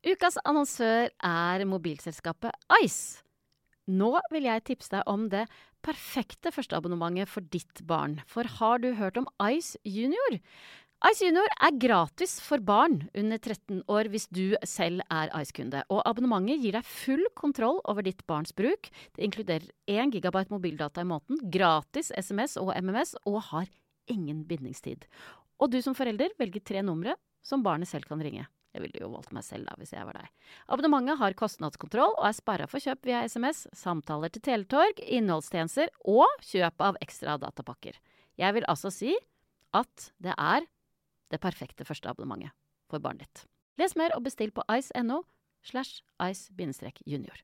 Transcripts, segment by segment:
Ukas annonsør er mobilselskapet Ice. Nå vil jeg tipse deg om det perfekte førsteabonnementet for ditt barn. For har du hørt om Ice Junior? Ice Junior er gratis for barn under 13 år hvis du selv er Ice-kunde. Og abonnementet gir deg full kontroll over ditt barns bruk. Det inkluderer 1 gigabyte mobildata i måneden, gratis SMS og MMS, og har ingen bindingstid. Og du som forelder velger tre numre som barnet selv kan ringe. Jeg ville jo valgt meg selv da, hvis jeg var deg. Abonnementet har kostnadskontroll og er sperra for kjøp via SMS, samtaler til Teletorg, innholdstjenester og kjøp av ekstra datapakker. Jeg vil altså si at det er det perfekte første abonnementet for barnet ditt. Les mer og bestill på ice.no slash ice-junior.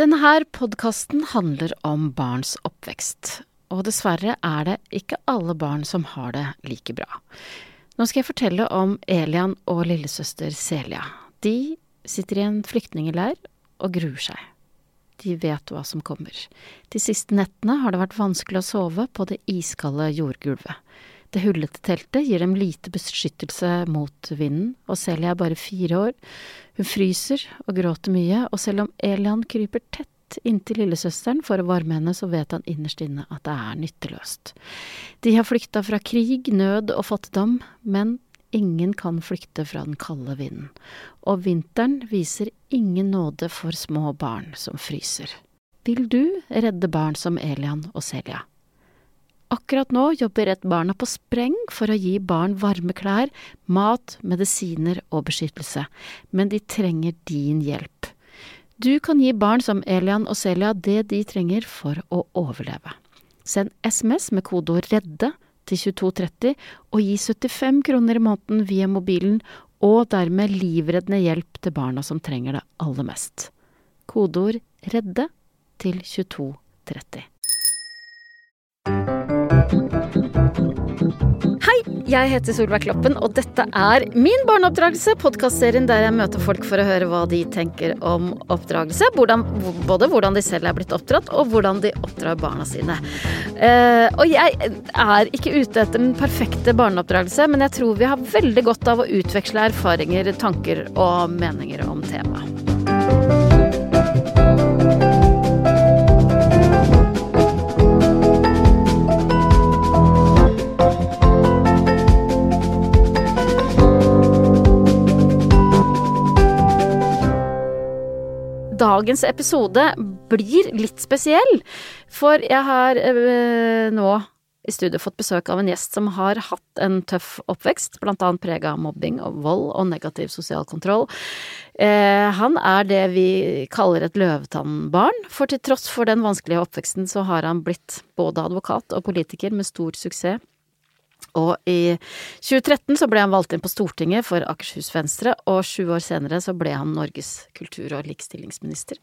Denne podkasten handler om barns oppvekst, og dessverre er det ikke alle barn som har det like bra. Nå skal jeg fortelle om Elian og lillesøster Celia. De sitter i en flyktningleir og gruer seg. De vet hva som kommer. De siste nettene har det vært vanskelig å sove på det iskalde jordgulvet. Det hullete teltet gir dem lite beskyttelse mot vinden, og Celia er bare fire år. Hun fryser og gråter mye, og selv om Elian kryper tett inntil lillesøsteren for å varme henne, så vet han innerst inne at det er nytteløst. De har flykta fra krig, nød og fattigdom, men ingen kan flykte fra den kalde vinden. Og vinteren viser ingen nåde for små barn som fryser. Vil du redde barn som Elian og Celia? Akkurat nå jobber Redd Barna på spreng for å gi barn varme klær, mat, medisiner og beskyttelse, men de trenger din hjelp. Du kan gi barn som Elian og Celia det de trenger for å overleve. Send SMS med kodeord REDDE til 2230 og gi 75 kroner i måneden via mobilen, og dermed livreddende hjelp til barna som trenger det aller mest. Kodeord REDDE til 2230. Jeg heter Solveig Kloppen, og dette er Min barneoppdragelse, podkastserien der jeg møter folk for å høre hva de tenker om oppdragelse. Hvordan, både hvordan de selv er blitt oppdratt, og hvordan de oppdrar barna sine. Uh, og jeg er ikke ute etter den perfekte barneoppdragelse, men jeg tror vi har veldig godt av å utveksle erfaringer, tanker og meninger om temaet. Dagens episode blir litt spesiell, for jeg har øh, nå i studio fått besøk av en gjest som har hatt en tøff oppvekst, blant annet prega av mobbing og vold og negativ sosial kontroll. Eh, han er det vi kaller et løvetannbarn, for til tross for den vanskelige oppveksten så har han blitt både advokat og politiker med stor suksess. Og i 2013 så ble han valgt inn på Stortinget for Akershus Venstre, og sju år senere så ble han Norges kultur- og likestillingsminister.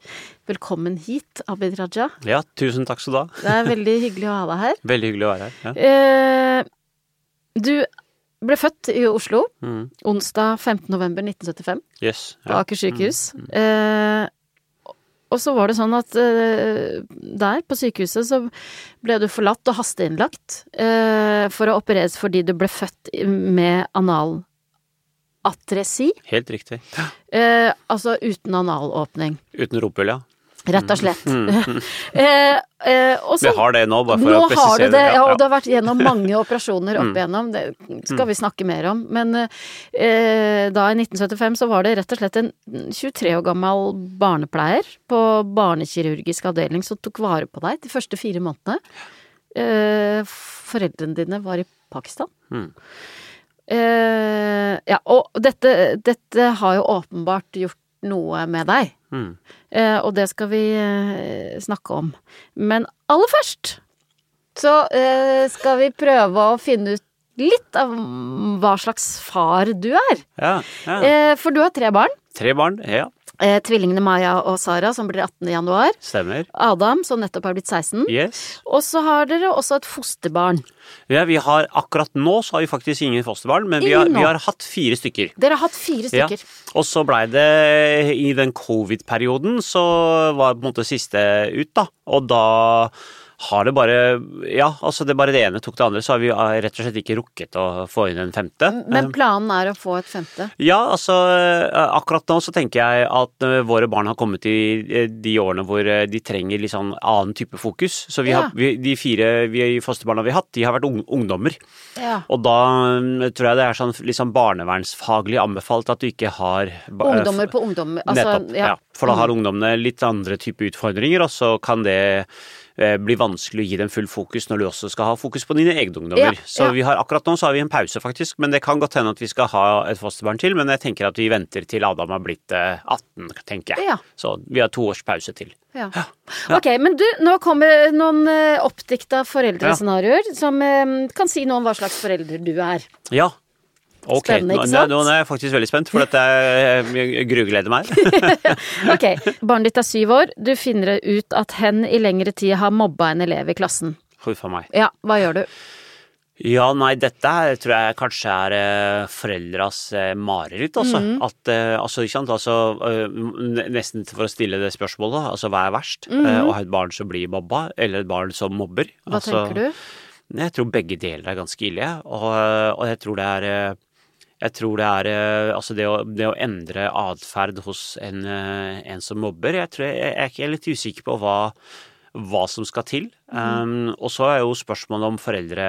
Velkommen hit, Abid Raja. Ja, tusen takk skal du ha. Det er veldig hyggelig å ha deg her. Veldig hyggelig å være her. Ja. Eh, du ble født i Oslo mm. onsdag 15. november 1975 på Aker sykehus. Eh, og så var det sånn at uh, der, på sykehuset, så ble du forlatt og hasteinnlagt uh, for å opereres fordi du ble født med analatresi. Helt riktig. Uh, altså uten analåpning. Uten rumpehull, ja. Rett og slett. Mm. eh, eh, og Vi har det nå, bare for nå å presisere det, ja, og det har vært gjennom mange operasjoner opp Mm. igjennom. Det skal vi snakke mer om. Men eh, da i 1975 så var det rett og slett en 23 år gammel barnepleier på barnekirurgisk avdeling som tok vare på deg de første fire månedene. Eh, foreldrene dine var i Pakistan. Mm. Eh, ja, og dette, dette har jo åpenbart gjort noe med deg. Mm. Eh, og det skal vi eh, snakke om. Men aller først så eh, skal vi prøve å finne ut litt av hva slags far du er. ja, ja. For du har tre barn. Tre barn, ja. Eh, tvillingene Maja og Sara som blir 18. januar. Stemmer. Adam som nettopp har blitt 16. Yes. Og så har dere også et fosterbarn. Ja, vi har akkurat nå så har vi faktisk ingen fosterbarn, men vi har, vi har hatt fire stykker. Dere har hatt fire Ja. stykker. Og så blei det i den covid-perioden, så var det på en måte siste ut, da. Og da har det bare Ja, altså det bare det ene tok det andre, så har vi eh, rett og slett ikke rukket å få inn en femte. Men planen er å få et femte? Ja, altså akkurat nå så tenker jeg at våre barn har kommet i de årene hvor de trenger litt sånn annen type fokus. Så vi Ja. har, vi, de fire vi fosterbarna vi har hatt, de har vært ungdommer. Ja. Og da mm, tror jeg det er sånn sånn barnevernsfaglig anbefalt at du ikke har Ungdommer på ungdommer. Altså, Nettopp. Ja. For da har ungdommene litt andre type utfordringer, og så kan det eh, bli vanskelig å gi dem full fokus når du også skal ha fokus på dine egne ungdommer. Ja, Så ja. vi har akkurat nå så har vi en pause, faktisk. Men det kan godt hende at vi skal ha et fosterbarn til. Men jeg tenker at vi venter til Adam har blitt eh, 18, tenker jeg. Ja. Så vi har to års pause til. Ja. Ok, men du, nå kommer noen uh, oppdikta foreldrescenarioer som eh, kan si noe om hva slags forelder du er. Ja. Ok, Spennende, ikke nå, sant? nå er jeg faktisk veldig spent, for dette er- jeg grugleder meg. Ok, barnet ditt er syv år. Du finner ut at hen i lengre tid har mobba en elev i klassen. Huff a meg. Ja, hva gjør du? Ja, nei, dette her tror jeg kanskje er eh, foreldras eh, mareritt, altså. Mm. At, eh, altså, ikke sant, altså eh, Nesten for å stille det spørsmålet, altså hva er verst? Eh, å ha et barn som blir mobba, eller et barn som mobber? Hva altså, tenker du? Jeg tror begge deler er ganske ille, og, og jeg tror det er jeg tror det er eh, altså det å, det å endre atferd hos en, eh, en som mobber Jeg, tror jeg, jeg er litt usikker på hva, hva som skal til. Um, og så er jo spørsmålet om foreldre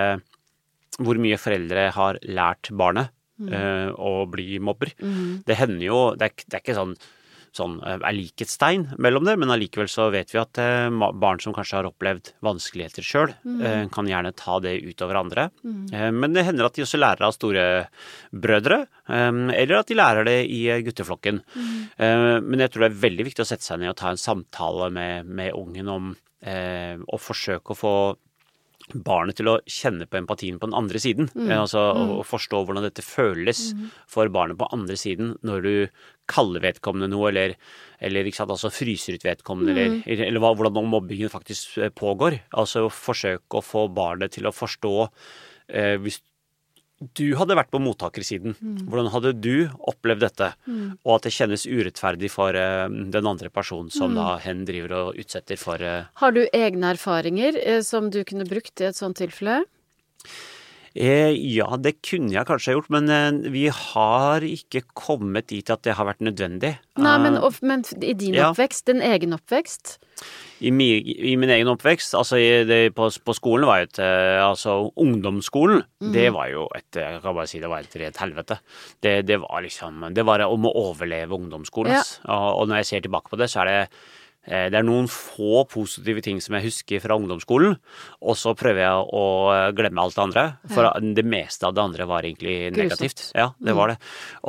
Hvor mye foreldre har lært barnet eh, å bli mobber. Det hender jo Det er, det er ikke sånn sånn eh, er likhetstegn mellom det, men allikevel så vet vi at eh, barn som kanskje har opplevd vanskeligheter sjøl, mm. kan gjerne ta det utover andre. Mm. men det hender at de også lærer av storebrødre, eh, eller at de lærer det i eh, gutteflokken. Mm. men jeg tror det er veldig viktig å sette seg ned og ta en samtale med, med ungen om eh, å forsøke å få barnet til å kjenne på empatien på den andre siden. Mm. Altså å å forstå hvordan dette føles for barnet på andre siden når du kaller vedkommende noe, eller, eller sant, altså fryser ut vedkommende, eller, eller, eller hvordan mobbingen faktisk eh, pågår. Altså forsøke å få barnet til å forstå eh, hvis du hadde vært på mottakersiden, hvordan hadde du opplevd dette? Og at det kjennes urettferdig for eh, den andre personen som da hen driver og utsetter for eh, Har du egne erfaringer eh, som du kunne brukt i et sånt tilfelle? Eh, ja, det kunne jeg kanskje ha gjort, men eh, vi har ikke kommet dit at det har vært nødvendig. Nei, men, Eh, og, men i din ja. oppvekst, din egen oppvekst? i, mi, I min egen oppvekst, altså i det, på, på skolen var jo et eh, Altså ungdomsskolen, mm. det var jo et Jeg kan bare si det var et rent helvete. Det, det var liksom Det var om å overleve ungdomsskolen. Ja. Og, og når jeg ser tilbake på det, så er det eh, det er noen få positive ting som jeg husker fra ungdomsskolen, og så prøver jeg å eh, glemme alt det andre. For det meste av det andre var egentlig negativt. Ja, det var det.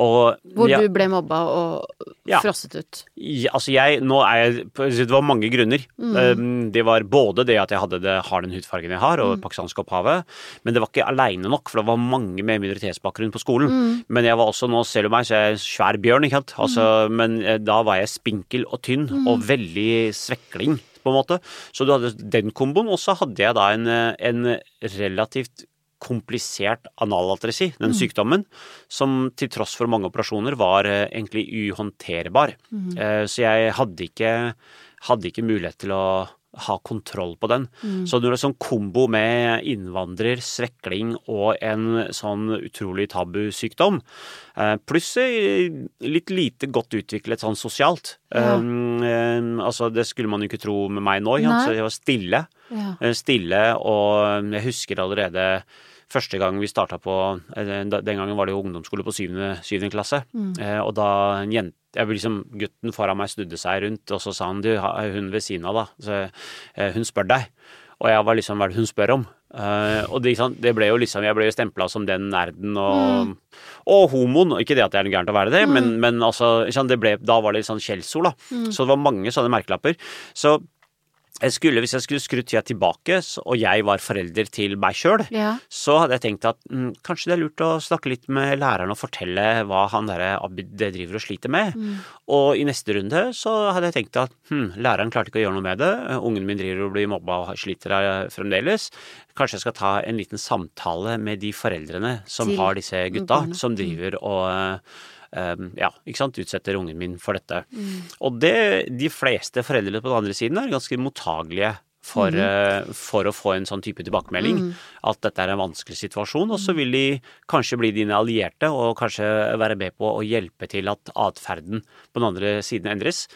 Og Hvor ja, du ble mobba og Ja. frosset ut? ja, altså jeg, nå er jeg, Det var mange grunner. Mm. Det var både det at jeg hadde det, har den hudfargen jeg har, og pakistansk opphavet, men det var ikke aleine nok, for det var mange med minoritetsbakgrunn på skolen. Men jeg var også, nå ser du meg, så er jeg en svær bjørn, ikke sant. Altså, Men eh, da var jeg spinkel og tynn, og veldig svekling, på en måte. Så du hadde den komboen, og så hadde jeg da en, eh, en relativt komplisert analatresi, den sykdommen, som til tross for mange operasjoner var eh, egentlig uhåndterbar. Mm. så jeg hadde ikke, hadde ikke mulighet til å ha kontroll på den. Så når det er sånn kombo med innvandrer, svekling og en sånn utrolig tabusykdom, eh, pluss litt lite godt utviklet sånn sosialt Ja. um, Altså, det skulle man jo ikke tro med meg nå, så jeg var stille. Ja. Eh, Stille, og jeg husker allerede første gang vi starta på eh, Den gangen var det jo ungdomsskole på syvende, syvende klasse. Eh, og da en jente jeg liksom, Gutten foran meg snudde seg rundt, og så sa han du, hun ved siden av, da. Så, eh, hun spør deg. Og jeg var liksom, hva er det hun spør om? Uh, og det, det ble jo liksom, jeg ble jo stempla som den nerden og, og homoen. Ikke det at det er noe gærent å være det, men, men altså, det ble, da var det litt sånn skjellsord, da. Så det var mange sånne merkelapper. Så jeg skulle, hvis jeg skulle skrudd tida tilbake, og jeg var forelder til meg sjøl, Ja. så hadde jeg tenkt at mm, kanskje det er lurt å snakke litt med læreren og fortelle hva han derre Abid driver og sliter med. Og i neste runde så hadde jeg tenkt at hm, læreren klarte ikke å gjøre noe med det, ungen min driver og blir mobba og sliter eh, fremdeles. Kanskje jeg skal ta en liten samtale med de foreldrene som Til har disse gutta, barna. som driver og eh, ja, ikke sant, utsetter ungen min for dette. Og det, de fleste foreldre på den andre siden er ganske mottagelige for, eh, for å få en sånn type tilbakemelding. At dette er en vanskelig situasjon. Og så vil de kanskje bli dine allierte og kanskje være med på å hjelpe til at atferden på den andre siden endres.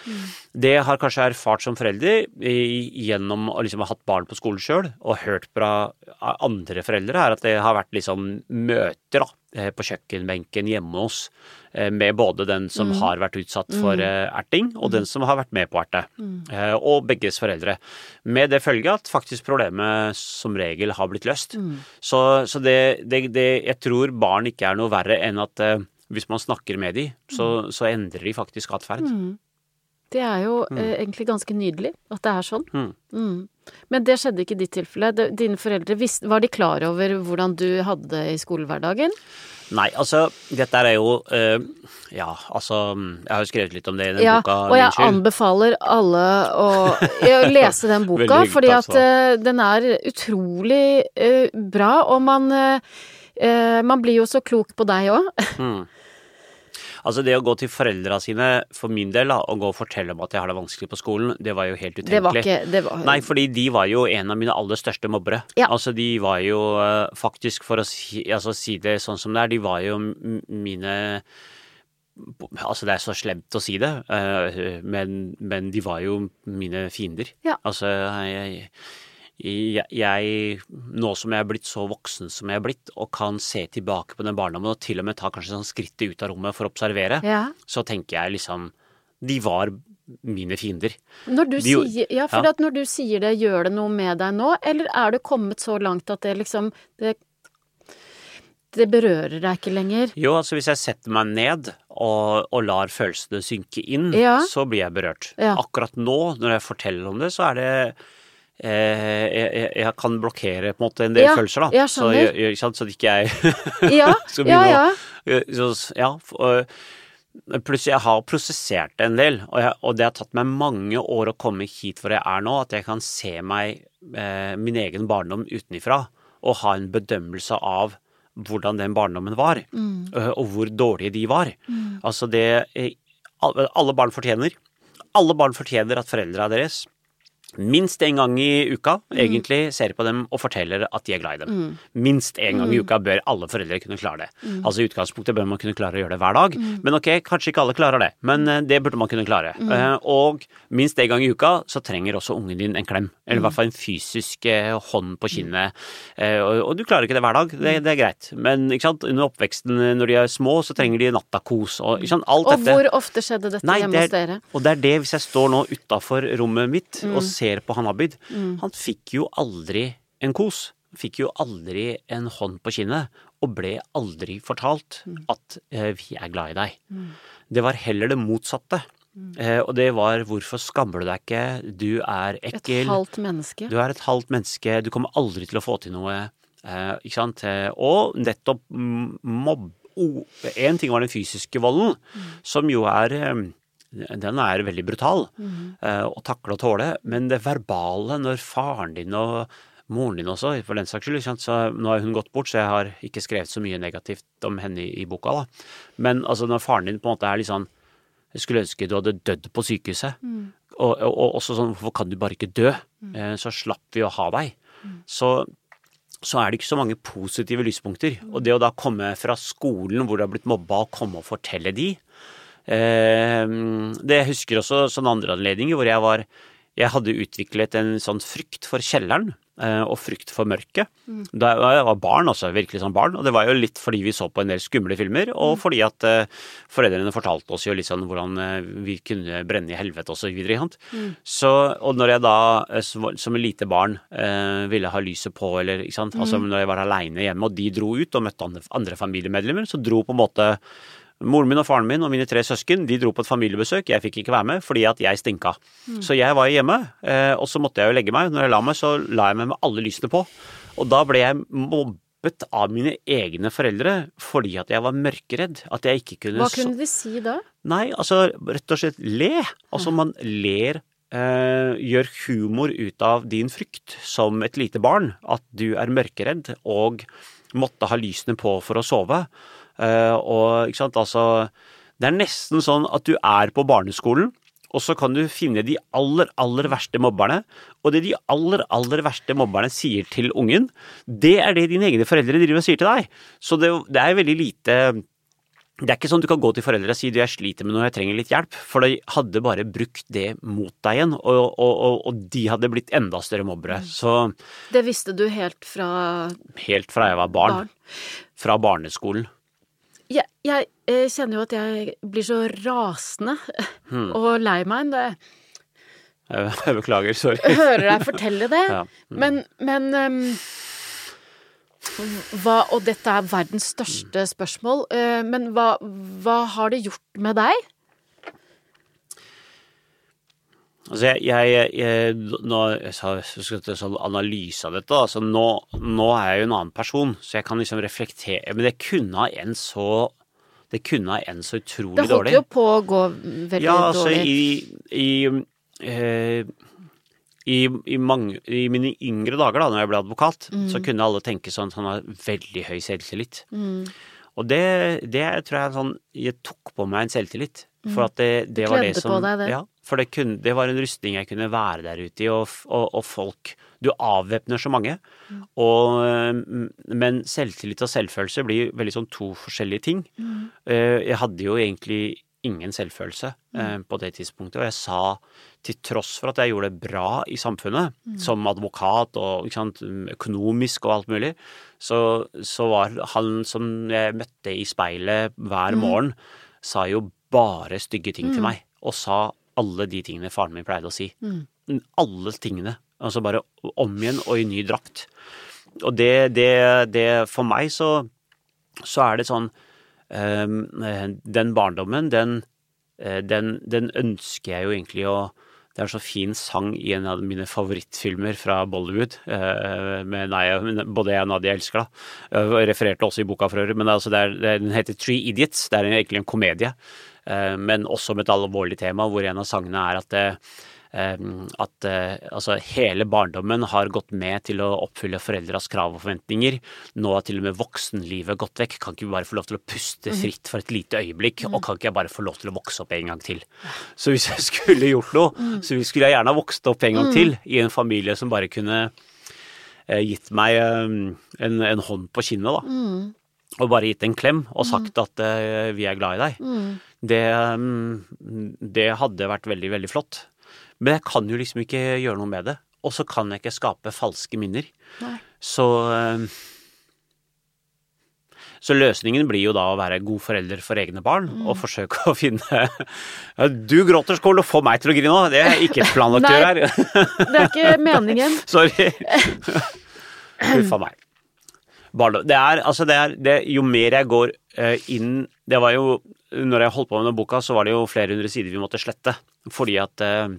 Det har kanskje erfart som forelder gjennom å liksom ha hatt barn på skolen sjøl, og hørt fra andre foreldre, er at det har vært liksom møter da, på kjøkkenbenken hjemme hos eh, med både den som har vært utsatt for mm. erting, og den som har vært med på erte. Mm. Og begges foreldre. Med det følge at faktisk problemet som regel har blitt løst. Så, så det, det, det Jeg tror barn ikke er noe verre enn at eh, hvis man snakker med dem, så, så endrer de faktisk atferd. Det er jo eh, egentlig ganske nydelig at det er sånn. Mm. Men det skjedde ikke i ditt tilfelle. Dine foreldre, var de klar over hvordan du hadde det i skolehverdagen? Nei, altså, dette er jo eh, Ja, altså Jeg har jo skrevet litt om det i den Ja, boka. og jeg Min skyld. anbefaler alle å å lese den boka, hyggelig, fordi at eh, den er utrolig eh, bra, og man Man blir jo så klok på deg òg. Mm. Altså det å gå til foreldra sine, for min del, da, og gå og fortelle om at jeg har det vanskelig på skolen, det var jo helt utenkelig. Det var ikke det var, Nei, fordi de var jo en av mine aller største mobbere. Ja. Altså de var jo eh, faktisk, for å si, altså, si det sånn som det er, de var jo mine Altså det er så slemt å si det, eh, men, men de var jo mine fiender. Ja. Altså jeg, jeg, Nå som jeg er blitt så voksen som jeg er blitt, og kan se tilbake på den barndommen og til og med ta kanskje sånn skrittet ut av rommet for å observere, ja. så tenker jeg liksom De var mine fiender. Når du, De sier, ja, for ja. at når du sier det, gjør det noe med deg nå, eller er du kommet så langt at det liksom det, det berører deg ikke lenger? Jo, altså hvis jeg setter meg ned og, og lar følelsene synke inn, Ja. så blir jeg berørt. Akkurat nå, når jeg forteller om det, så er det eh, jeg, jeg, kan blokkere på en måte en del Ja, følelser, da. så, jeg, så ikke jeg Ja, skal ja, begynne ja. å så, Ja. for- Plutselig jeg har prosessert det en del, og, jeg, og det har tatt meg mange år å komme hit hvor jeg er nå, at jeg kan se meg, eh, min egen barndom utenifra, og ha en bedømmelse av hvordan den barndommen var, mm. og hvor dårlige de var. Altså det eh, alle barn fortjener. Alle barn fortjener at foreldra deres minst en gang i uka egentlig ser på dem og forteller at de er glad i dem. Minst en gang i uka bør alle foreldre kunne klare det. Altså I utgangspunktet bør man kunne klare å gjøre det hver dag, men ok, kanskje ikke alle klarer det. Men eh, det burde man kunne klare. Eh, og minst en gang i uka så trenger også ungen din en klem. Eller i hvert fall en fysisk eh, hånd på kinnet. Og, og du klarer ikke det hver dag, det, det er greit. Men under oppveksten når de er små, så trenger de nattakos og ikke sant, alt Og dette. hvor ofte skjedde dette Nei, hjemme det hos er, dere? og det er det, hvis jeg står nå utafor rommet mitt Mm. og ser på han Abid Han fikk jo aldri en kos. Fikk jo aldri en hånd på kinnet. Og ble aldri fortalt Mm. at eh, 'vi er glad i deg'. Det var heller det motsatte. Mm. Eh, og det var 'hvorfor skammer du deg ikke', 'du er ekkel'. Et halvt menneske? Du er et halvt menneske, du kommer aldri til å få til noe. Eh, ikke sant? Eh, Og nettopp mm, mobb... Én ting var den fysiske volden, som jo er eh, Den er veldig brutal mm. å takle og tåle. Men det verbale, når faren din og moren din også, for den saks skyld, så nå har hun gått bort, så jeg har ikke skrevet så mye negativt om henne i, i boka, da. Men altså, når faren din på en måte er litt sånn Jeg skulle ønske du hadde dødd på sykehuset. Og, og, og også sånn, hvorfor kan du bare ikke dø? Eh, Så slapp vi å ha deg. Så, så er det ikke så mange positive lyspunkter. Og det å da komme fra skolen hvor du har blitt mobba, og komme og fortelle de eh, Det jeg husker også sånne andre anledninger hvor jeg var Jeg hadde utviklet en sånn frykt for kjelleren. eh, Og frykt for mørket. Da jeg var barn, altså virkelig sånn barn. Og det var jo litt fordi vi så på en del skumle filmer, og fordi at eh, foreldrene fortalte oss jo litt sånn hvordan eh, vi kunne brenne i helvete og så videre. sant? Så, og når jeg da som, et lite barn eh, ville ha lyset på, eller ikke sant, altså når jeg var aleine hjemme, og de dro ut og møtte andre familiemedlemmer, så dro på en måte Moren min og faren min og mine tre søsken de dro på et familiebesøk. Jeg fikk ikke være med fordi at jeg stinka. Så jeg var hjemme, eh, og så måtte jeg jo legge meg. Når jeg la meg, så la jeg meg med alle lysene på. Og da ble jeg mobbet av mine egne foreldre fordi at jeg var mørkeredd. At jeg ikke kunne Hva kunne de si da? Nei, altså rett og slett le. Altså man ler Uh, Gjør humor ut av din frykt som et lite barn. At du er mørkeredd og måtte ha lysene på for å sove. Eh, og ikke sant, altså Det er nesten sånn at du er på barneskolen, og så kan du finne de aller, aller verste mobberne. Og det de aller, aller verste mobberne sier til ungen, det er det dine egne foreldre driver og sier til deg. Så det, det er veldig lite det er ikke sånn du kan gå til foreldre og si du jeg sliter med noe, jeg trenger litt hjelp, for de hadde bare brukt det mot deg igjen, og, og, og, og de hadde blitt enda større mobbere. Så Det visste du helt fra Helt fra jeg var barn. Barn. Fra barneskolen. Jeg, jeg eh, kjenner jo at jeg blir så rasende Hmm. og lei meg når jeg Jeg, beklager, sorry. hører deg fortelle det. Ja. Men, men um, hva, Og dette er verdens største spørsmål, uh, men hva, hva har det gjort med deg? Altså jeg, jeg, jeg Nå jeg sa skal sånn analyse av dette. Altså nå, nå er jeg jo en annen person, så jeg kan liksom reflektere Men det kunne ha en så Det kunne ha endt så utrolig Det holdt dårlig. jo på å gå veldig Ja, altså dårlig. i i, eh, i, i, mange, I mine yngre dager, da når jeg ble advokat, Mm. så kunne alle tenke sånn at han har veldig høy selvtillit. Mm. Og det, det tror jeg sånn Jeg tok på meg en selvtillit. For at det, det var det som Kledde på deg det. Ja, for det, kunne, det var en rustning jeg kunne være der ute i, og, og, og folk Du avvæpner så mange. Mm. Og, øh, men selvtillit og selvfølelse blir veldig sånn to forskjellige ting. Mm. Eh, Jeg hadde jo egentlig ingen selvfølelse Mm. eh, på det tidspunktet, og jeg sa til tross for at jeg gjorde det bra i samfunnet, Mm. som advokat og sant, økonomisk og alt mulig, så, så var han som jeg møtte i speilet hver Mm. morgen, sa jo bare stygge ting til meg, og sa alle de tingene faren min pleide å si. Mm. Alle tingene. Altså bare om igjen og i ny drakt. Og det, det, det For meg så, så er det sånn eh, Den barndommen, den, eh, den, den ønsker jeg jo egentlig å det er en så fin sang i en av mine favorittfilmer fra Bollywood. eh, Med Naya, både jeg og Nadia elsker da. Refererte også i boka for øvrig, men det er altså, det er, det er, den heter Three Idiots. Det er egentlig en komedie, men også med et alvorlig tema, hvor en av sangene er at det, eh, at eh, altså, hele barndommen har gått med til å oppfylle foreldras krav og forventninger. Nå har til og med voksenlivet gått vekk. Kan ikke vi bare få lov til å puste fritt for et lite øyeblikk? Og kan ikke jeg bare få lov til å vokse opp en gang til? Så hvis jeg skulle gjort noe, så skulle jeg gjerne ha vokst opp en gang til i en familie som bare kunne eh, gitt meg eh, en, en hånd på kinnet, da. Og bare gitt en klem og sagt at eh, vi er glad i deg. Det, mm, det hadde vært veldig, veldig flott. Men jeg kan jo liksom ikke gjøre noe med det. Og så kan jeg ikke skape falske minner. Nei. Så eh, Så løsningen blir jo da å være god forelder for egne barn og forsøke å finne Du gråter, skål, og få meg til å grine nå! Det er ikke planlagt å gjøre her. Det er ikke meningen. Sorry. Huff a meg. Det er, altså det er, det, jo mer jeg går eh, inn Det var jo Når jeg holdt på med denne boka, så var det jo flere hundre sider vi måtte slette. Fordi at eh,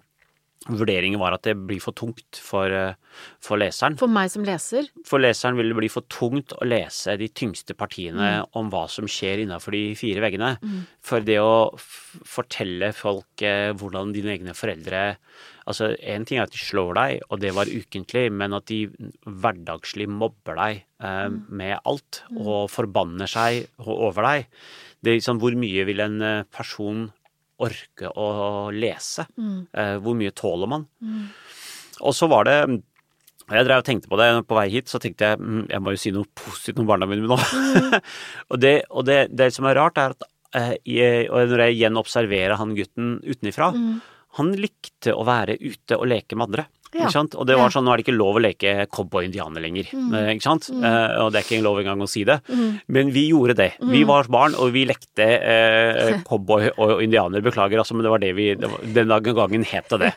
vurderingen var at det blir for tungt for, eh, for leseren. For meg som leser. For leseren vil det bli for tungt å lese de tyngste partiene om hva som skjer innafor de fire veggene. For det å fortelle folk eh, hvordan dine egne foreldre Altså, én ting er at de slår deg, og det var ukentlig, men at de hverdagslig mobber deg eh, med alt og forbanner seg over deg. Det er liksom, hvor mye vil en eh, person orke å lese? Eh, hvor mye tåler man? Og så var det Jeg drev og tenkte på det på vei hit, så tenkte jeg mm, jeg må jo si noe positivt om barna mine nå. og det, og det, det som er rart, er at eh, jeg, og når jeg igjen observerer han gutten utenifra, han likte å være ute og leke med andre. Ja. Og det var sånn, nå er det ikke lov å leke cowboy-indianer lenger. Mm. Ikke sant? Eh, og det er ikke lov engang å si det. Men vi gjorde det. Vi var barn, og vi lekte eh, cowboy og indianer. Beklager, altså, men det var det vi det var, Den gangen het det det.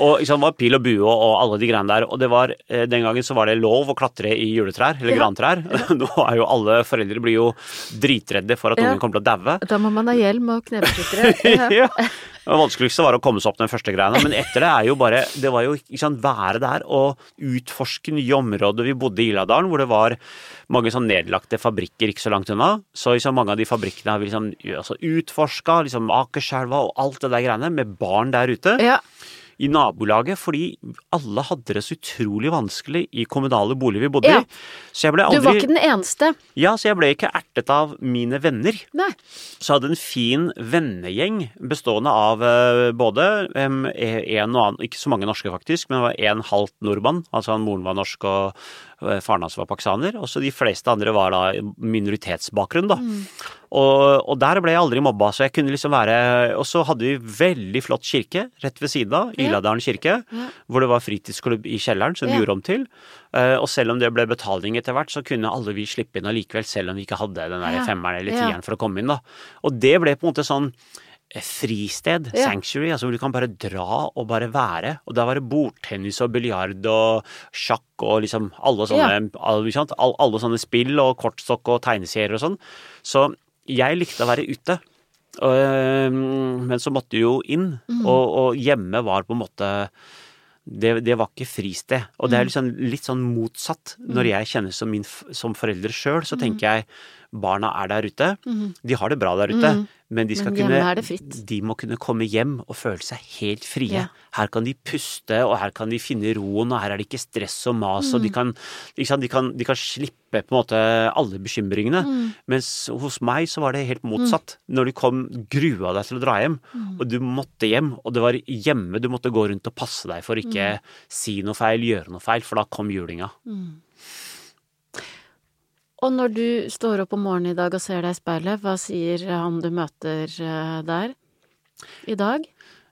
Og sant, det var pil og bue og, og alle de greiene der. Og det var, eh, den gangen så var det lov å klatre i juletrær, eller Ja. grantrær. Nå er jo alle foreldre blir jo dritredde for at Ja. ungen kommer til å daue. Da må man ha hjelm og knebeskyttere. Ja. Det vanskeligste var å komme seg opp den første greiene, men etter det er jo bare Det var jo ikke sant, være der og utforske nye områder. Vi bodde i Iladalen, hvor det var mange sånn nedlagte fabrikker ikke så langt unna. Så liksom mange av de fabrikkene har vi liksom altså, utforska, liksom Akerselva og alt det der greiene, med barn der ute. ja. I nabolaget, fordi alle hadde det så utrolig vanskelig i kommunale boliger vi bodde Ja. i. Så jeg ble Du var ikke den eneste. Ja, så jeg ble ikke ertet av mine venner. Nei. Så jeg hadde en fin vennegjeng bestående av eh, både em, en og annen, ikke så mange norske faktisk, men det var en halvt nordmann. Altså han moren var norsk og faren hans var pakistaner. Og så de fleste andre var da minoritetsbakgrunn, da. Og, og der ble jeg aldri mobba, så jeg kunne liksom være Og så hadde vi veldig flott kirke rett ved siden av, Ja. Iladalen kirke, Ja. hvor det var fritidsklubb i kjelleren, som vi Ja. gjorde om til. Eh, og selv om det ble betaling etter hvert, så kunne alle vi slippe inn allikevel, selv om vi ikke hadde den der femmeren eller tieren for å komme inn, da. Og det ble på en måte sånn eh, fristed, Ja. sanctuary, altså hvor du kan bare dra og bare være. Og da var det bordtennis og biljard og sjakk og liksom alle sånne, alle, ikke alle sånne spill og kortstokk og tegneserier og sånn. Så jeg likte å være ute. Og, men så måtte du jo inn, Mm. og, og hjemme var på en måte det, det var ikke fristed. Og Mm. det er liksom, litt sånn motsatt. Når jeg kjenner som, min, som forelder sjøl, Mm. så tenker jeg barna er der ute. De har det bra der ute, men de Mm. Men kunne. De må kunne komme hjem og føle seg helt frie. Ja. Her kan de puste, og her kan de finne roen, og her er det ikke stress og mas, Mm. og de kan, ikke sant, de, kan, de kan slippe på en måte alle bekymringene. Mm. Mens hos meg så var det helt motsatt. Når du kom, grua deg til å dra hjem, Mm. og du måtte hjem, og det var hjemme du måtte gå rundt og passe deg for ikke Mm. si noe feil, gjøre noe feil, for da kom julinga. Og når du står opp om morgenen i dag og ser deg i speilet, hva sier han du møter eh, der i dag?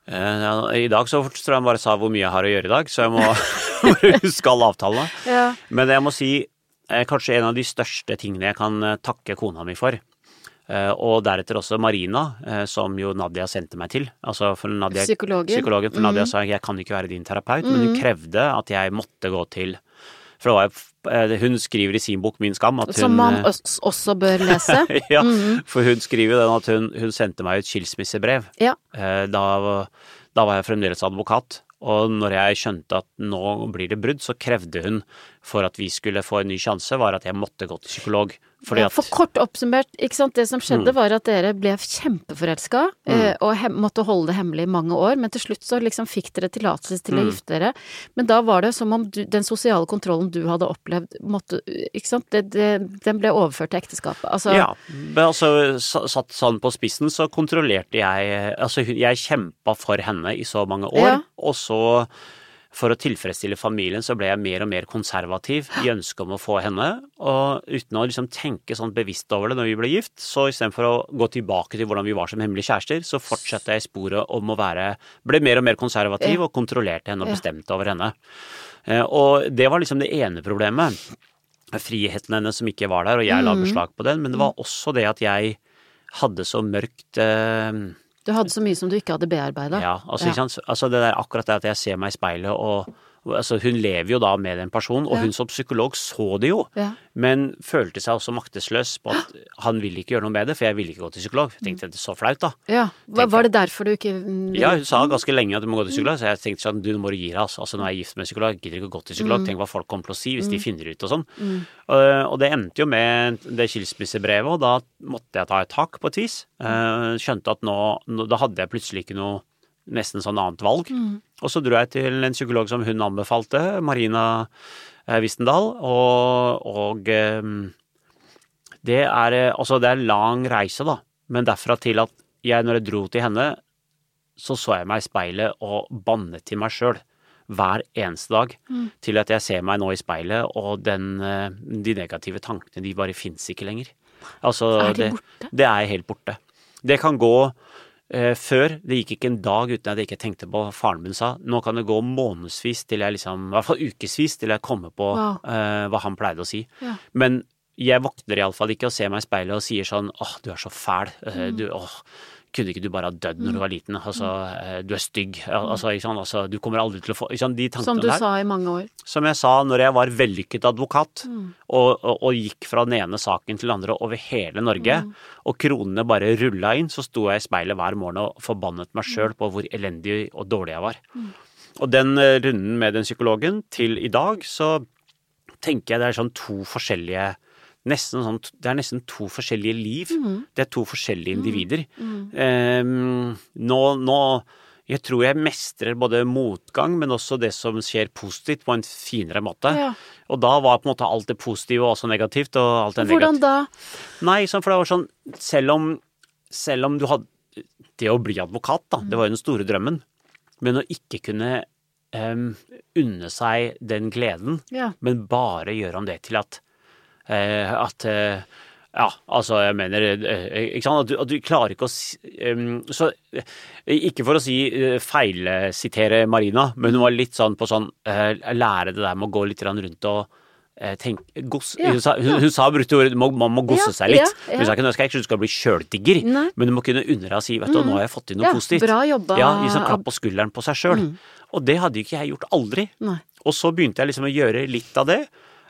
Eh, I dag så tror jeg han bare sa hvor mye jeg har å gjøre i dag, så jeg må huske alle avtalene. Ja. Men jeg må si eh, kanskje en av de største tingene jeg kan takke kona mi for. Og deretter også Marina, som jo Nadia sendte meg til. Altså for Nadia, Psykologen. Psykologen, for Nadia sa jeg kan ikke være din terapeut, men hun krevde at jeg måtte gå til For det var, jo- eh, hun skriver i sin bok Min skam at hun Som man eh, også bør lese. ja, for hun skriver jo den at hun, hun sendte meg et skilsmissebrev. Ja. Eh, Da, da var jeg fremdeles advokat. Og når jeg skjønte at nå blir det brudd, så krevde hun for at vi skulle få en ny sjanse, var at jeg måtte gå til psykolog. Fordi at for kort oppsummert, ikke sant. Det som Mm. skjedde var at dere ble kjempeforelska, mm. og måtte holde det hemmelig i mange år, men til slutt så liksom fikk dere tillatelse til å Mm. gifte dere. Men da var det som om du, den sosiale kontrollen du hadde opplevd, måtte Ikke sant. Det, det, den ble overført til ekteskapet. Altså Ja, altså satt sånn på spissen, så kontrollerte jeg Altså, jeg kjempa for henne i så mange år, Ja. og så for å tilfredsstille familien så ble jeg mer og mer konservativ i ønsket om å få henne, og uten å liksom tenke sånn bevisst over det når vi ble gift, så istedenfor å gå tilbake til hvordan vi var som hemmelige kjærester, så fortsatte jeg i sporet om å være Ble mer og mer konservativ og kontrollerte henne og bestemte over henne. Eh, Og det var liksom det ene problemet friheten hennes som ikke var der, og jeg la Mm. beslag på den. Men det var også det at jeg hadde så mørkt eh, Du hadde så mye som du ikke hadde bearbeida. Ja, altså, Ja. Altså det der akkurat det at jeg ser meg i speilet og altså Hun lever jo da med den personen, og Ja. hun som psykolog så det jo, Ja. men følte seg også maktesløs på at han ville ikke gjøre noe med det, for jeg ville ikke gå til psykolog. Jeg tenkte det er så flaut, da. Ja. Var, var det derfor du ikke mm, Ja, hun sa ganske lenge at du må gå til psykolog, så jeg tenkte sånn, du nå må du gi deg, altså. altså. Nå er jeg gift med psykolog, jeg gidder ikke å gå til psykolog, tenk hva folk kommer til å si hvis de finner ut og sånn. Og, og det endte jo med det skilsmissebrevet, og da måtte jeg ta et tak på et vis. Uh, skjønte at nå, nå, da hadde jeg plutselig ikke noe nesten sånn annet valg. Og så dro jeg til en psykolog som hun anbefalte, Marina eh, Wistendal, og, og eh, det er eh, altså det er lang reise, da. Men derfra til at jeg, når jeg dro til henne, så så jeg meg i speilet og bannet til meg sjøl hver eneste dag. Til at jeg ser meg nå i speilet, og den, eh, de negative tankene, de bare fins ikke lenger. Altså, Er de borte? det er helt borte. Det kan gå før. Det gikk ikke en dag uten at jeg ikke tenkte på hva faren min sa. Nå kan det gå månedsvis til jeg liksom, i hvert fall ukesvis til jeg kommer på Wow. eh, hva han pleide å si. Ja. Men jeg våkner iallfall ikke og ser meg i speilet og sier sånn åh, du er så fæl. Mm. eh, Du, åh, kunne ikke du bare ha dødd når du var liten? Altså, eh, du er stygg. Altså? Altså, du kommer aldri til å få? De tankene Mm. Som du der. sa i mange år. Som jeg sa når jeg var vellykket advokat Mm. og, og, og gikk fra den ene saken til den andre over hele Norge, Mm. og kronene bare rulla inn, så sto jeg i speilet hver morgen og forbannet meg sjøl på hvor elendig og dårlig jeg var. Og den eh, runden med den psykologen til i dag, så tenker jeg det er sånn to forskjellige Nesten sånn, det er nesten to forskjellige liv. Det er to forskjellige individer. Um, nå, nå jeg tror jeg mestrer både motgang, men også det som skjer positivt, på en finere måte. Ja. Og da var på en måte alt det positive og også negativt, og alt det Hvordan negative da? Nei, sånn, for det var sånn Selv om, selv om du hadde Det å bli advokat, da, det var jo den store drømmen. Men å ikke kunne um, unne seg den gleden, Ja. men bare gjøre om det til at At eh, ja, altså, jeg mener eh, Ikke sant? At du, at du klarer ikke å em, Så eh, ikke for å si uh, feilsitere Marina, men hun var litt sånn på sånn uh, Lære det der med å gå litt rundt og eh, tenke goss, Ja, hun, sa, hun, hun sa brukte ordet man må gosse Ja, seg litt. ja, ja. Hun sa ikke nå skal jeg ikke du skal bli sjøldigger, Mm. men du må kunne unne deg å si vet du, nå har jeg fått til noe Ja, positivt. bra jobba. Ja, Gi sånn klapp på skulderen på seg sjøl. Og det hadde ikke jeg gjort aldri. Nei. Og så begynte jeg liksom å gjøre litt av det.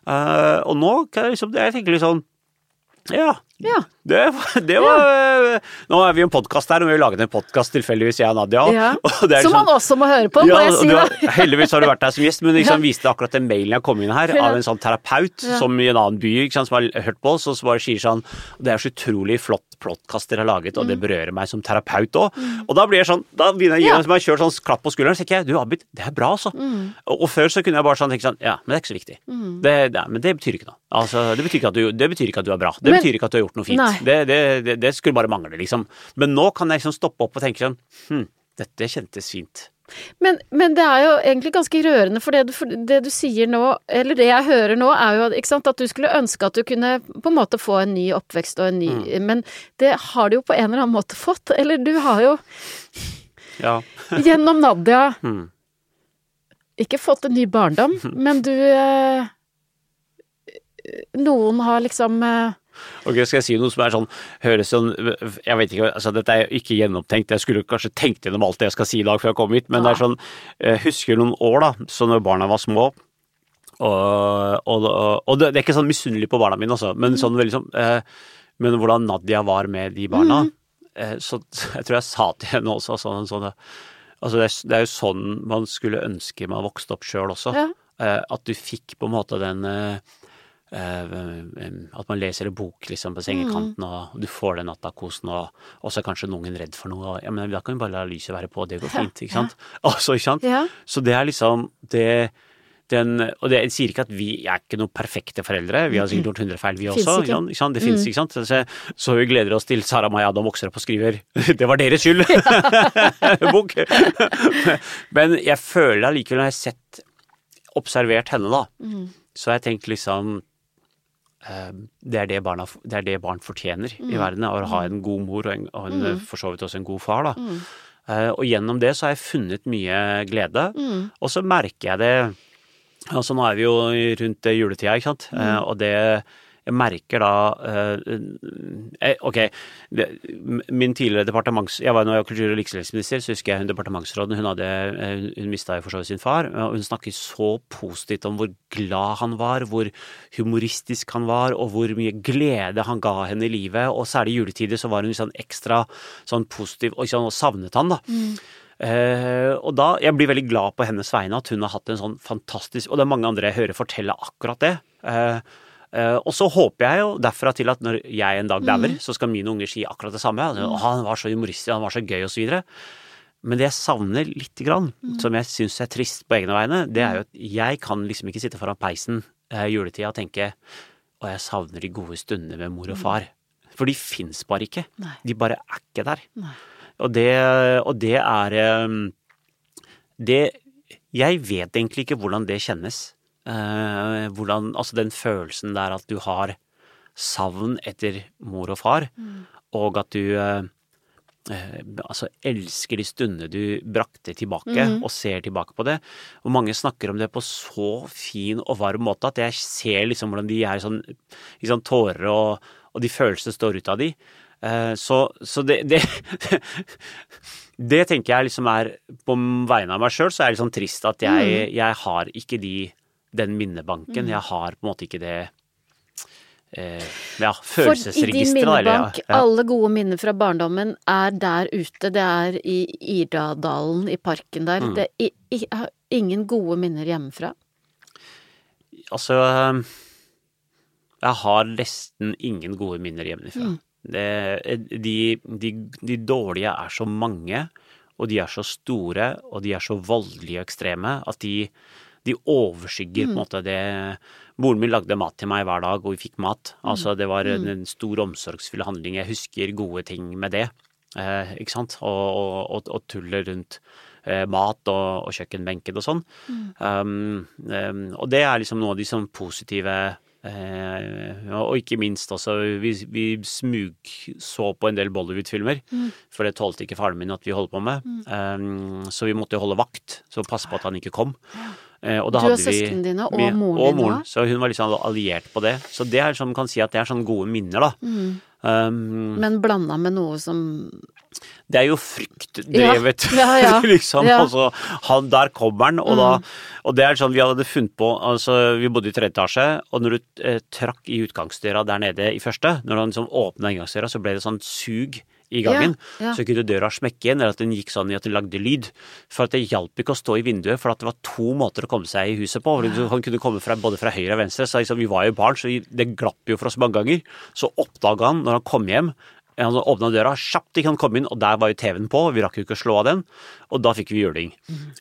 Eh, og nå kan jeg liksom Jeg tenker litt sånn Ja. Ja. Det, det var Nå er vi en podkast her, og vi har laget en podkast tilfeldigvis, jeg og Nadia. Ja. Og det er Som liksom- man også må høre på, må ja, jeg si har, heldigvis har du vært her som gjest, men liksom Ja. viste akkurat den mailen jeg kom inn her, av en sånn terapeut Ja. som i en annen by sant, som har hørt på oss, og som bare sier sånn Det er så utrolig flott podkast dere har laget, og Mm. det berører meg som terapeut òg. Og da blir jeg sånn Da begynner jeg å gi Ja. meg sånn klapp på skulderen, så tenker jeg du Abid, det er bra, altså. Mm. Og, og før så kunne jeg bare sånn tenke sånn Ja, men det er ikke så viktig. Det, det, men det betyr ikke noe. Altså, det betyr ikke at du, det betyr ikke at du er bra. Det Men- betyr ikke at du har gjort noe fint. Det, det, det, det skulle bare mangle, liksom. Men nå kan jeg liksom stoppe opp og tenke sånn Hm, dette kjentes fint. Men, men det er jo egentlig ganske rørende, for det, du, for det du sier nå, eller det jeg hører nå, er jo sant, at du skulle ønske at du kunne på en måte få en ny oppvekst og en ny Mm. Men det har du jo på en eller annen måte fått. Eller du har jo Ja. gjennom Nadia Mm. ikke fått en ny barndom, men du eh, Noen har liksom eh, Ok, skal jeg si noe som er sånn Høres sånn Jeg vet ikke, altså dette er ikke gjennomtenkt. Jeg skulle kanskje tenkt gjennom alt det jeg skal si i dag før jeg kom hit, men det er sånn Jeg husker noen år, da, så når barna var små og, og, og det, er ikke sånn misunnelig på barna mine, altså, men sånn veldig sånn eh, Men hvordan Nadia var med de barna, eh, så jeg tror jeg sa til henne også sånn, sånn Altså det er, det er jo sånn man skulle ønske man vokste opp sjøl også. Ja. Eh, at du fikk på en måte den eh, eh, At man leser en bok liksom på sengekanten, og du får den nattakosen, og, og så er kanskje noen redd for noe. og- Ja, men da kan vi bare la lyset være på, det går fint, ikke sant? Altså, ikke sant? Ja. Så det er liksom det den, og det jeg sier ikke at vi er ikke noen perfekte foreldre, vi har sikkert gjort hundre feil vi også. ikke. Ikke sant? Det fins, ikke sant. Så, så vi gleder oss til Sara Maja Adam vokser opp og skriver 'Det var deres skyld'! Bok. Men jeg føler allikevel, når jeg har sett, observert henne, da, så har jeg tenkt liksom eh, det er det, barna, det er det barn fortjener i verden, å ha en god mor og, en, og en, for så vidt også en god far. da. Uh, og gjennom det så har jeg funnet mye glede, og så merker jeg det. Altså nå er vi jo rundt juletida, ikke sant, Uh, og det jeg merker da eh, eh, Ok, min tidligere departements... Jeg var jo kultur- og likestillingsminister, så husker jeg hun departementsråden, hun hadde eh, Hun mista jo for så vidt sin far, og hun snakket så positivt om hvor glad han var, hvor humoristisk han var, og hvor mye glede han ga henne i livet, og særlig i juletider så var hun sånn ekstra sånn positiv, og, sånn, og savnet han, da. Eh, og da, Jeg blir veldig glad på hennes vegne at hun har hatt en sånn fantastisk Og det er mange andre jeg hører fortelle akkurat det. Eh, og så håper jeg jo derfra til at når jeg en dag dauer, så skal mine unger si akkurat det samme. Mm. «Å, han var så humoristisk, han var så gøy, osv. Men det jeg savner lite grann, som jeg syns er trist på egne vegne, det er jo at jeg kan liksom ikke sitte foran peisen eh, juletida og tenke å, jeg savner de gode stundene med mor og far. For de fins bare ikke. Nei. De bare er ikke der. Og det, og det er eh, Det Jeg vet egentlig ikke hvordan det kjennes. Eh, hvordan Altså den følelsen der at du har savn etter mor og far, og at du eh, eh, altså elsker de stundene du brakte tilbake, og ser tilbake på det. Og mange snakker om det på så fin og varm måte at jeg ser liksom hvordan de er sånn sånn tårer, og, og de følelsene står ut av de. Eh, så, så det, det Det tenker jeg liksom er På vegne av meg sjøl så er det litt sånn trist at jeg, jeg har ikke de, den minnebanken. Jeg har på en måte ikke det eh, ja, For i din følelsesregisteret. minnebank, ja. alle gode minner fra barndommen er der ute. Det er i Irdadalen, i parken der. Mm. Det er i, i, jeg har ingen gode minner hjemmefra. Altså Jeg har nesten ingen gode minner hjemmefra. Det, de, de, de dårlige er så mange, og de er så store, og de er så voldelige og ekstreme at de, de overskygger på en måte det Moren min lagde mat til meg hver dag, og vi fikk mat. Altså, det var en, en stor omsorgsfull handling. Jeg husker gode ting med det, eh, ikke sant? Og, og, og, tullet rundt eh, mat og, og kjøkkenbenken og sånn. Um, um, og det er liksom noe av de sånn positive eh, og ikke minst også, vi, vi smugså på en del Bollywood-filmer, for det tålte ikke faren min at vi holdt på med. Um, så vi måtte holde vakt, så passe på at han ikke kom. Da Du og søsknene dine og moren og din moren. også? Så hun var liksom alliert på det. Så det er sånn, kan si at det er sånne gode minner, da. Um, Men blanda med noe som det er jo fryktdrevet, Ja, ja, ja. liksom. Ja. Altså, han, der kommer han, og da Og det er sånn vi hadde funnet på Altså, vi bodde i tredje etasje, og når du eh, trakk i utgangsdøra der nede i første, når han liksom åpna inngangsdøra, så ble det sånn sug i gangen. Ja, ja. Så kunne døra smekke igjen, eller at den gikk sånn at den lagde lyd. For at det hjalp ikke å stå i vinduet, for at det var to måter å komme seg i huset på. Han kunne komme fra, både fra høyre og venstre, så liksom, vi var jo barn, så det glapp jo for oss mange ganger. Så oppdaga han når han kom hjem han åpna døra, kjapt ikke han kom inn, og der var jo TV-en på, vi rakk jo ikke å slå av den. Og da fikk vi juling.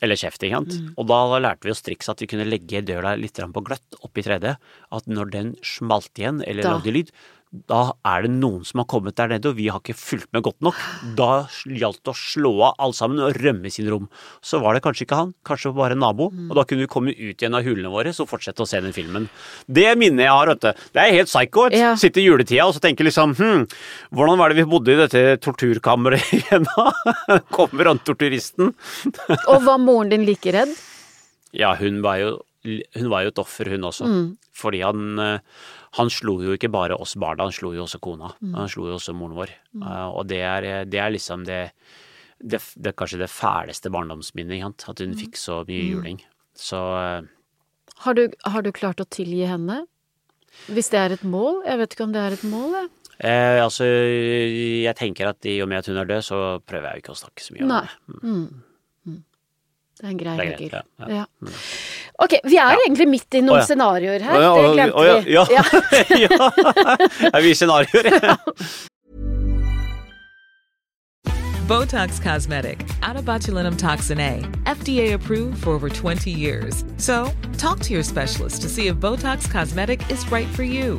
Eller kjeft, ikke sant. Og da lærte vi oss triks at vi kunne legge døra litt på gløtt oppi tredje. At når den smalt igjen, eller Da. lagde lyd, da er det noen som har kommet der nede, og vi har ikke fulgt med godt nok. Da gjaldt det å slå av alle sammen og rømme i sin rom. Så var det kanskje ikke han, kanskje bare en nabo, og da kunne vi komme ut igjen av hulene våre og fortsette å se den filmen. Det minnet jeg har, vet du. Det er helt psycho. Ja. Sitte i juletida og så tenke liksom hm, hvordan var det vi bodde i dette torturkammeret igjen da? Kommer han torturisten? Og var moren din like redd? Ja, hun var jo, hun var jo et offer, hun også. Fordi han, eh, han slo jo ikke bare oss barna, han slo jo også kona. Han slo jo også moren vår. Eh, Og det er, det er liksom det, det, det er kanskje det fæleste barndomsminnet. At hun fikk så mye juling. Så uh, Har du, har du klart å tilgi henne? Hvis det er et mål? Jeg vet ikke om det er et mål, jeg. eh, altså, jeg tenker at i og med at hun er død, så prøver jeg jo ikke å snakke så mye om Nei. det. Mm. Mm. Det er en grei regel. ja, ja. Ja. Ok, vi er Ja. egentlig midt i noen ja. scenarioer her. Det glemte vi ja, vi. ja. ja. Er vi scenarioer? Botox Cosmetic, out of botulinum toxin A, FDA approved for over 20 years. So, talk to your specialist to see if Botox Cosmetic is right for you.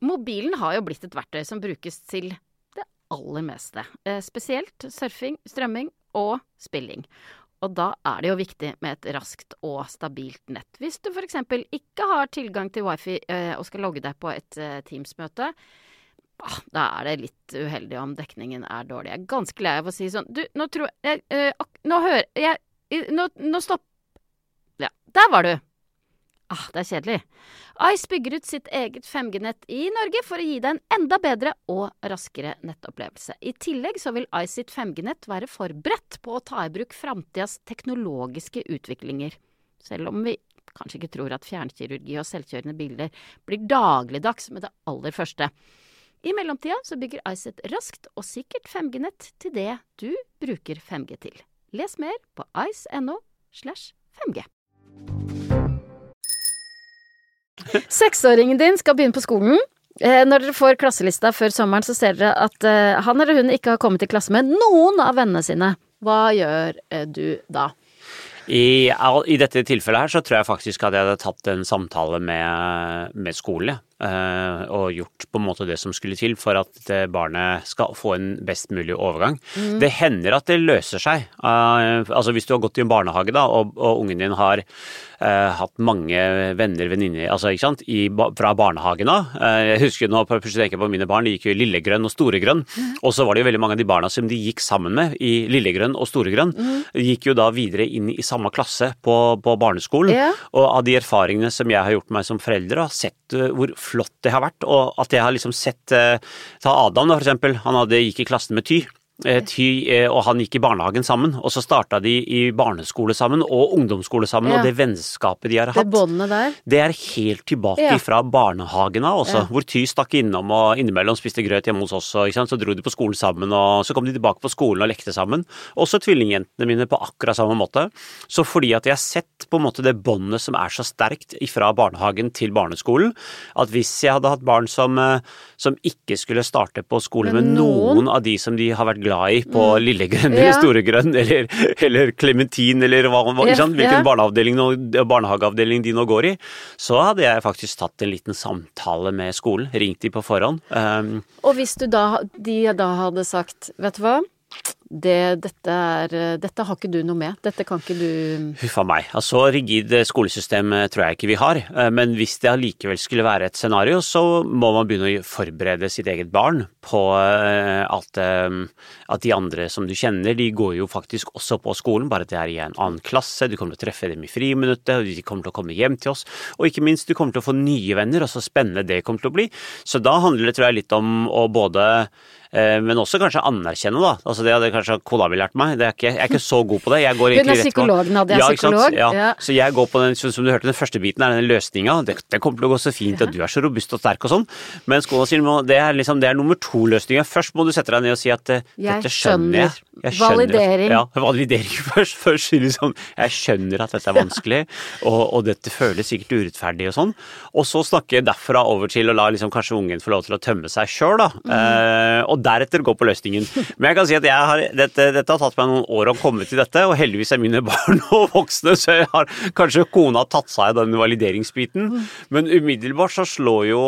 Mobilen har jo blitt et verktøy som brukes til det aller meste. Eh, spesielt surfing, strømming og spilling. Og da er det jo viktig med et raskt og stabilt nett. Hvis du f.eks. ikke har tilgang til wifi eh, og skal logge deg på et eh, Teams-møte, ah, da er det litt uheldig om dekningen er dårlig. Jeg er ganske lei av å si sånn Du, nå tror jeg Nå hører jeg Nå, nå stopp... Ja, der var du! Ah, det er kjedelig. Ice bygger ut sitt eget 5G-nett i Norge for å gi deg en enda bedre og raskere nettopplevelse. I tillegg så vil Ice sitt 5G-nett være forberedt på å ta i bruk framtidas teknologiske utviklinger. Selv om vi kanskje ikke tror at fjernkirurgi og selvkjørende biler blir dagligdags med det aller første. I mellomtida så bygger Ice et raskt og sikkert 5G-nett til det du bruker 5G til. Les mer på ice.no slash 5G. Seksåringen din skal begynne på skolen. Eh, Når dere får klasselista før sommeren, så ser dere at eh, han eller hun ikke har kommet i klasse med noen av vennene sine. Hva gjør eh, du da? I, I dette tilfellet her så tror jeg faktisk at jeg hadde tatt en samtale med, med skolen, og gjort på en måte det som skulle til for at barnet skal få en best mulig overgang. Det hender at det løser seg. Eh, altså hvis du har gått i en barnehage da, og, og ungen din har uh, hatt mange venner, venninner, altså ikke sant, I, fra barnehagen av. Eh, jeg husker nå, plutselig tenker jeg på mine barn, de gikk jo i Lillegrønn og Storegrønn. Og så var det jo veldig mange av de barna som de gikk sammen med i Lillegrønn og Storegrønn, gikk jo da videre inn i samme klasse på, på barneskolen. Yeah. Og av de erfaringene som jeg har gjort meg som forelder, har sett eh, hvor flott det har vært, og at jeg har liksom sett eh, Ta Adam da, for eksempel. Han hadde, gikk i klassen med Ty. Eh, Ty eh, og han gikk i barnehagen sammen, og så starta de i barneskole sammen og ungdomsskole sammen, Ja. og det vennskapet de har hatt. det. Det er helt tilbake Ja. fra barnehagen av også, Ja. hvor Ty stakk innom og innimellom spiste grøt hjemme hos oss. Og. Så dro de på skolen sammen, og så kom de tilbake på skolen og lekte sammen. Også tvillingjentene mine på akkurat samme måte. Så fordi at jeg har sett på en måte det båndet som er så sterkt fra barnehagen til barneskolen, at hvis jeg hadde hatt barn som, eh, som ikke skulle starte på skole med noen- noen av de som de har vært glad i på Lillegrønn eller Ja. Storegrønn eller, eller Clementin eller hva, Ja, sant? hvilken ja. barnehageavdeling de nå går i, så hadde jeg faktisk tatt en liten samtale med skolen. Ringt de på forhånd. Um, Og hvis du da, de da hadde sagt, vet du hva, det, dette er Dette har ikke du noe med. Dette kan ikke du Huff a meg. Altså, rigid skolesystem eh, tror jeg ikke vi har. Eh, Men hvis det allikevel skulle være et scenario, så må man begynne å forberede sitt eget barn på eh, at, at de andre som du kjenner, de går jo faktisk også på skolen, bare at det er i en annen klasse. Du kommer til å treffe dem i friminuttet, og de kommer til å komme hjem til oss. Og ikke minst, du kommer til å få nye venner, og så spennende det kommer til å bli. Så da handler det, tror jeg, litt om å både men også kanskje anerkjenne, da. Altså Det hadde kanskje kona mi lært meg. Det er ikke, jeg er ikke så god på det. Jeg går egentlig rett på- psykolog, Nadia er Ja, psykolog, Ja. ja. Så jeg går på den, som som du hørte, den første biten er den løsninga. Det, det kommer til å gå så fint, og du er så robust og sterk og sånn. Mens kona sier det er liksom, det er nummer to-løsninga. Først må du sette deg ned og si at eh, dette skjønner jeg. jeg. skjønner Validering. Ja, validering først. Først liksom Jeg skjønner at dette er vanskelig, og, og dette føles sikkert urettferdig og sånn. Og så snakke derfra over til å la liksom kanskje ungen få lov til å tømme seg sjøl, da. Mm. Eh, og deretter gå på løsningen. Men jeg kan si at har, dette, dette har tatt meg noen år å komme til dette, og heldigvis er mine barn og voksne, så jeg har kanskje kona tatt seg av den valideringsbiten. Men umiddelbart så slår jo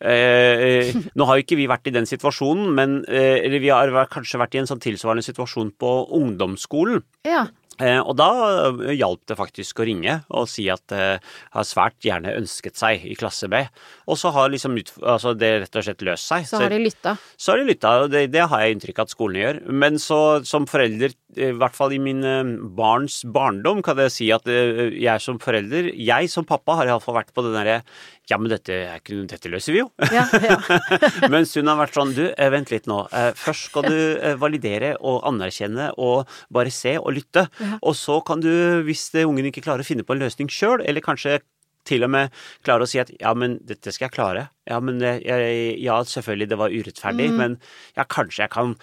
Eh, nå har jo ikke vi vært i den situasjonen, men eh, vi har kanskje vært i en sånn tilsvarende situasjon på ungdomsskolen. Ja. Eh, og da eh, hjalp det faktisk å ringe og si at eh, har svært gjerne ønsket seg i klasse B. Og så har liksom altså det rett og slett løst seg. Så har de lytta. Så har de lytta, og det, det har jeg inntrykk av at skolene gjør. Men så som forelder, i hvert fall i mine barns barndom, kan jeg si at jeg som forelder, jeg som pappa, har iallfall vært på den derre Ja, men dette, er ikke, dette løser vi jo. Ja, ja. Mens hun har vært sånn, du, eh, vent litt nå. Eh, Først skal du eh, validere og anerkjenne og bare se og lytte. Og så kan du, hvis ungen ikke klarer å finne på en løsning sjøl, eller kanskje til og med klare å si at ja, men dette skal jeg klare. Ja, men jeg, ja, selvfølgelig, det var urettferdig, men ja, kanskje jeg kan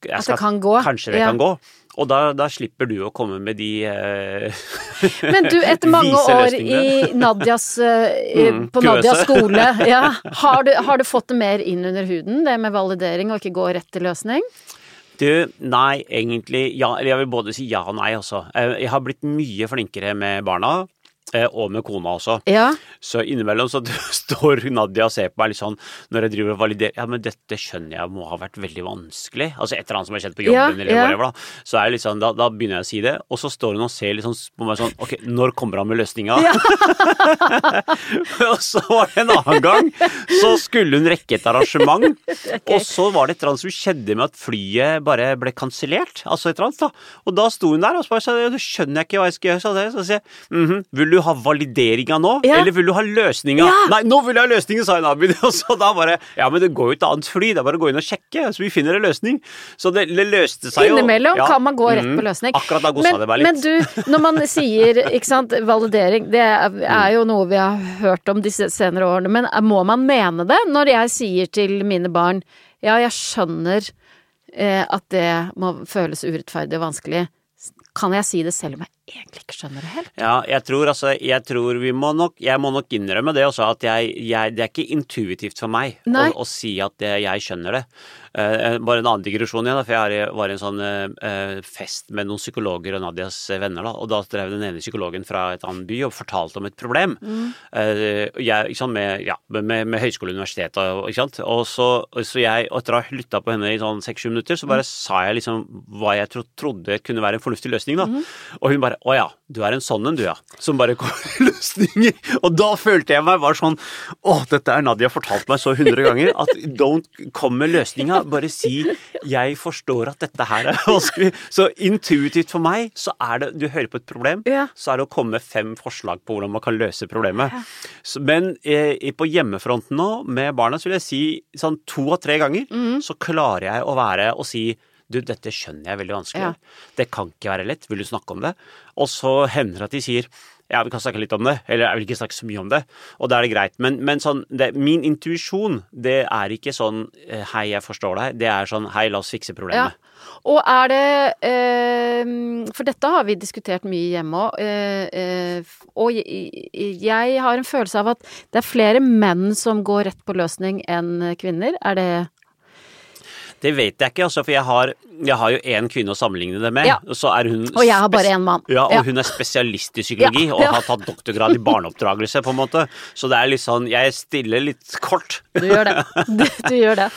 jeg skal, At det kan gå. Kanskje det Ja. kan gå. Og da, da slipper du å komme med de eh, Men du, etter mange år i Nadias, eh, Mm, på. Nadias skole, ja, har, du, har du fått det mer inn under huden, det med validering og ikke gå rett til løsning? Du, nei, egentlig ja. Eller jeg vil både si ja og nei, altså. Eh, Jeg har blitt mye flinkere med barna. Eh, Og med kona også. Ja. Så innimellom så står Nadia og ser på meg litt sånn når jeg driver og validerer Ja, men dette skjønner jeg må ha vært veldig vanskelig. Altså et eller annet som har skjedd på jobben Ja, eller ja. whatever, da. Så er det litt sånn, da, da begynner jeg å si det, og så står hun og ser litt sånn på meg sånn Ok, når kommer han med løsninga? og så var det en annen gang, så skulle hun rekke et arrangement, og så var det et eller annet som skjedde med at flyet bare ble kansellert. Altså et eller annet, da. Og da sto hun der og så sa ja, skjønner jeg ikke hva jeg skal gjøre. Så, sier jeg «Mhm, vil du ha valideringa nå, Ja. eller vil du ha løsninga? Ja. Nei, nå vil jeg ha løsningen, sa hun Abid. Og så da bare Ja, men det går jo et annet fly, det er bare å gå inn og sjekke, så vi finner en løsning. Så det, det løste seg jo. Innimellom Ja. kan man gå rett på løsning. Akkurat da gossa men, det meg litt. Men du, når man sier ikke sant, validering, det er, jo noe vi har hørt om disse senere årene, men må man mene det? Når jeg sier til mine barn ja, jeg skjønner eh, at det må føles urettferdig og vanskelig, kan jeg si det selv om jeg egentlig ikke skjønner det helt? Ja, jeg tror altså Jeg tror vi må nok Jeg må nok innrømme det også, at jeg, jeg Det er ikke intuitivt for meg å, å si at det, jeg skjønner det. Uh, bare en annen digresjon igjen, da, for jeg var i en sånn uh, fest med noen psykologer og Nadias venner, da, og da drev den ene psykologen fra et annet by og fortalte om et problem. Mm. Uh, jeg, sant, med, ja, med, med høyskole og universitet og ikke sant. Og så, så jeg, etter å ha lytta på henne i sånn seks-sju minutter, så bare sa jeg liksom hva jeg tro, trodde kunne være en fornuftig løsning, da. Og hun bare Å ja, du er en sånn en, du ja. Som bare kommer med løsninger. Og da følte jeg meg bare sånn Å, dette er Nadia fortalt meg så hundre ganger. At don't kom med løsninga. Bare si 'jeg forstår at dette her er vanskelig'. Så intuitivt for meg så er det Du hører på et problem, Ja. så er det å komme med fem forslag på hvordan man kan løse problemet. Ja. men eh, på hjemmefronten nå, med barna, så vil jeg si sånn to av tre ganger, så klarer jeg å være og si du, dette skjønner jeg er veldig vanskelig. Ja. Det kan ikke være lett. Vil du snakke om det? Og så hender det at de sier ja, vi kan snakke litt om det, eller jeg vil ikke snakke så mye om det, og da er det greit. Men, men sånn, det, min intuisjon, det er ikke sånn eh, hei, jeg forstår deg, det er sånn hei, la oss fikse problemet. Og er det eh, For dette har vi diskutert mye hjemme òg. Eh, eh, og jeg har en følelse av at det er flere menn som går rett på løsning enn kvinner. Er det Det vet jeg ikke, altså, for jeg har, jeg har jo én kvinne å sammenligne det med. Ja. Og Og jeg har bare én mann. Ja, og Ja. hun er spesialist i psykologi og har tatt doktorgrad i barneoppdragelse, på en måte. Så det er litt sånn Jeg stiller litt kort. Du gjør det. Du, du gjør det.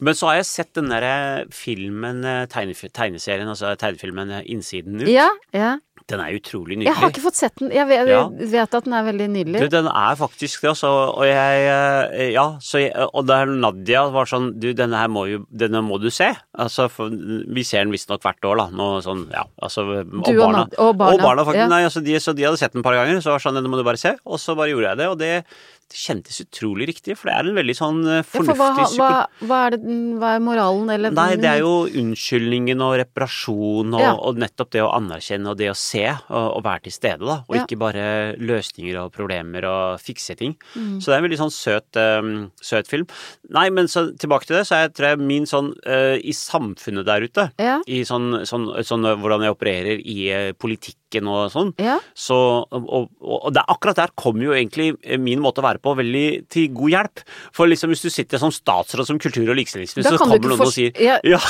Men så har jeg sett den derre filmen, eh, tegneserien, altså tegnefilmen eh, Innsiden ut. Ja, ja. Den er utrolig Jeg har ikke fått sett den. Jeg vet, Ja. vet at den er veldig nydelig. Du, den er faktisk det, altså. Og jeg eh, Ja, så jeg, og da Nadia var sånn Du, denne her må jo Denne må du se. Altså, for vi ser den visstnok hvert år, da. Nå sånn, ja. Altså, og Du og barna. Nad- og barna, faktisk. ja. Nei, altså, de, så de hadde sett den et par ganger, så var sånn Denne må du bare se. Og så bare gjorde jeg det, og det, det kjentes utrolig riktig, for det er en veldig sånn fornuftig Ja, for hva, hva, hva, er det, hva er moralen, eller Nei, det er jo unnskyldningen og reparasjon og, Ja. og nettopp det å anerkjenne og det å se og, og være til stede, da. Og Ja. ikke bare løsninger og problemer og fikse ting. Mm. Så det er en veldig sånn søt, um, søt film. Nei, men så tilbake til det, så er jeg tror jeg min sånn uh, i samfunnet der ute, i sånn, sånn, sånn hvordan jeg opererer i uh, politikken og sånn, så, og, og, og det, er akkurat der kommer jo egentlig eh, min måte å være på veldig til god hjelp. For liksom hvis du sitter som statsråd som kultur- og likestillingsminister, så kommer noen og sier Ja. ja,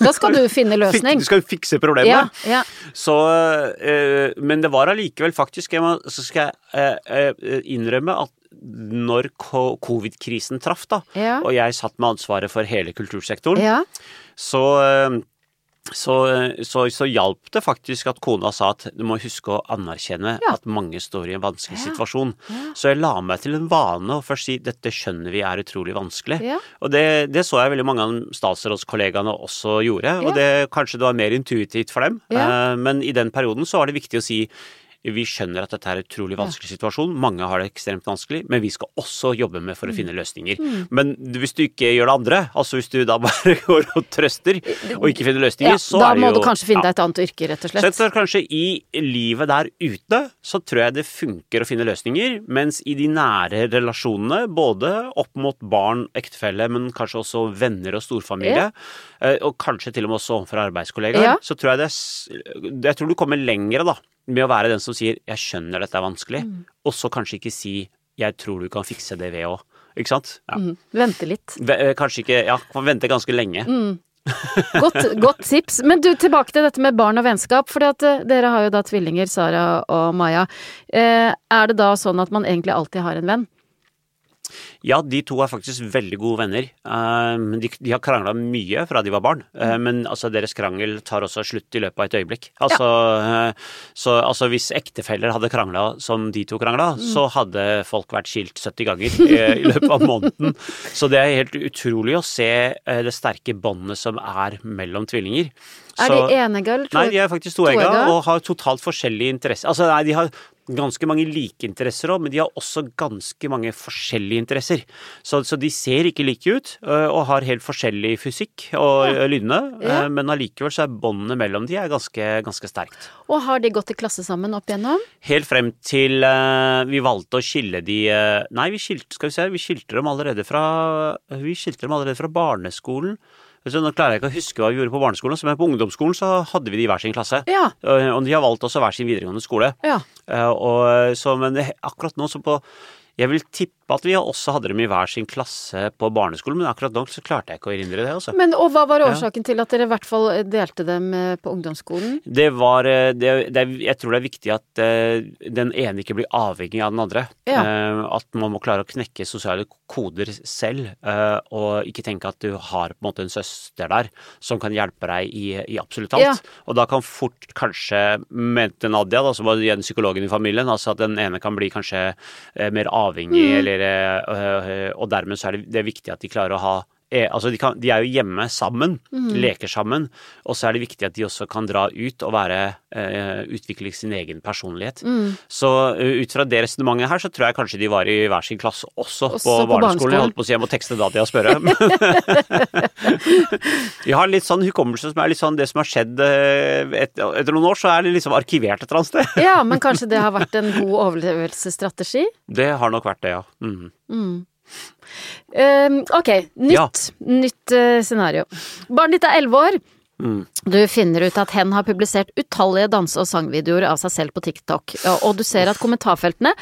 Da skal du finne løsning. du skal jo fikse problemet. Ja. Så, eh, men det var allikevel faktisk Så skal jeg eh, innrømme at når covid-krisen traff, da, og jeg satt med ansvaret for hele kultursektoren, Ja. så, eh, så, så, så hjalp det faktisk at kona sa at du må huske å anerkjenne Ja. at mange står i en vanskelig Ja. situasjon. Så jeg la meg til en vane å først si dette skjønner vi er utrolig vanskelig. Ja. Og det, det så jeg veldig mange av statsrådskollegaene også gjorde, Ja. og det, kanskje det var mer intuitivt for dem. Ja. Eh, Men i den perioden så var det viktig å si vi skjønner at dette er en utrolig vanskelig situasjon, mange har det ekstremt vanskelig, men vi skal også jobbe med for å finne løsninger. Mm. Men hvis du ikke gjør det andre, altså hvis du da bare går og trøster og ikke finner løsninger, ja. så er det jo Da må du kanskje finne deg et annet yrke, rett og slett. Så kanskje i livet der ute, så tror jeg det funker å finne løsninger, mens i de nære relasjonene, både opp mot barn, ektefelle, men kanskje også venner og storfamilie, ja. og kanskje til og med også overfor arbeidskollegaer, Ja. så tror jeg det Jeg tror du kommer lengre, da, med å være den som sier 'jeg skjønner dette er vanskelig', Mm. og så kanskje ikke si 'jeg tror du kan fikse det ved å' Ikke sant? Ja. Mm. Vente litt. Eh, Kanskje ikke Ja, man venter ganske lenge. Mm. Godt, godt tips. Men du, tilbake til dette med barn og vennskap. For dere har jo da tvillinger, Sara og Maja. Eh, er det da sånn at man egentlig alltid har en venn? Ja, de to er faktisk veldig gode venner. Eh, De, de har krangla mye fra de var barn, eh, men altså, deres krangel tar også slutt i løpet av et øyeblikk. Altså, ja. så, altså hvis ektefeller hadde krangla som de to krangla, så hadde folk vært skilt 70 ganger eh, i løpet av måneden. Så det er helt utrolig å se eh, det sterke båndet som er mellom tvillinger. Er de enige eller to? Nei, de er faktisk toegga Toegga? og har totalt forskjellige interesser. Altså, nei, de har ganske mange like interesser òg, men de har også ganske mange forskjellige interesser. Så, så de ser ikke like ut, og har helt forskjellig fysikk og ja. lydene, Ja. men allikevel så er båndene mellom de er ganske, ganske sterkt. Og har de gått i klasse sammen opp igjennom? Helt frem til uh, vi valgte å skille de uh, Nei, vi skilte, skal vi se, vi skilte dem allerede fra Vi skilte dem allerede fra barneskolen. Så nå klarer jeg ikke å huske hva vi gjorde på barneskolen, men på ungdomsskolen så hadde vi de i hver sin klasse. Ja. Eh, Og de har valgt også hver sin videregående skole. Ja. Eh, Og, så, men akkurat nå så på Jeg vil tippe at vi også hadde dem i hver sin klasse på barneskolen, men akkurat nå så klarte jeg ikke å erindre det. Også. Men, og hva var årsaken til at dere i hvert fall delte dem eh, på ungdomsskolen? Det var eh, det, det, Jeg tror det er viktig at eh, den ene ikke blir avhengig av den andre. Ja. Eh, At man må klare å knekke sosiale koder selv, eh, og ikke tenke at du har på en måte en søster der som kan hjelpe deg i, i absolutt alt. Ja. Og da kan fort kanskje, mente Nadia, da, som var igjen psykologen i familien, altså at den ene kan bli kanskje eh, mer avhengig, Mm. eller, eh, eh, og dermed så er det, det er viktig at de klarer å ha altså de, kan, de er jo hjemme sammen, Mm. leker sammen, og så er det viktig at de også kan dra ut og være, uh, utvikle sin egen personlighet. Mm. Så uh, ut fra det resonnementet her, så tror jeg kanskje de var i hver sin klasse også, Også på, på barneskolen. Jeg holdt på å si jeg må tekste da til å spørre. Vi har litt sånn hukommelse som er litt sånn det som har skjedd eh, et, etter noen år, så er det liksom arkivert et eller annet sted. Ja, men kanskje det har vært en god overlevelsesstrategi? Det har nok vært det, ja. Mhm. Um, ok, nytt, Ja. nytt eh, scenario. Barnet ditt er elleve år. Mm. Du finner ut at hen har publisert utallige danse- og sangvideoer av seg selv på TikTok, og- du ser at kommentarfeltene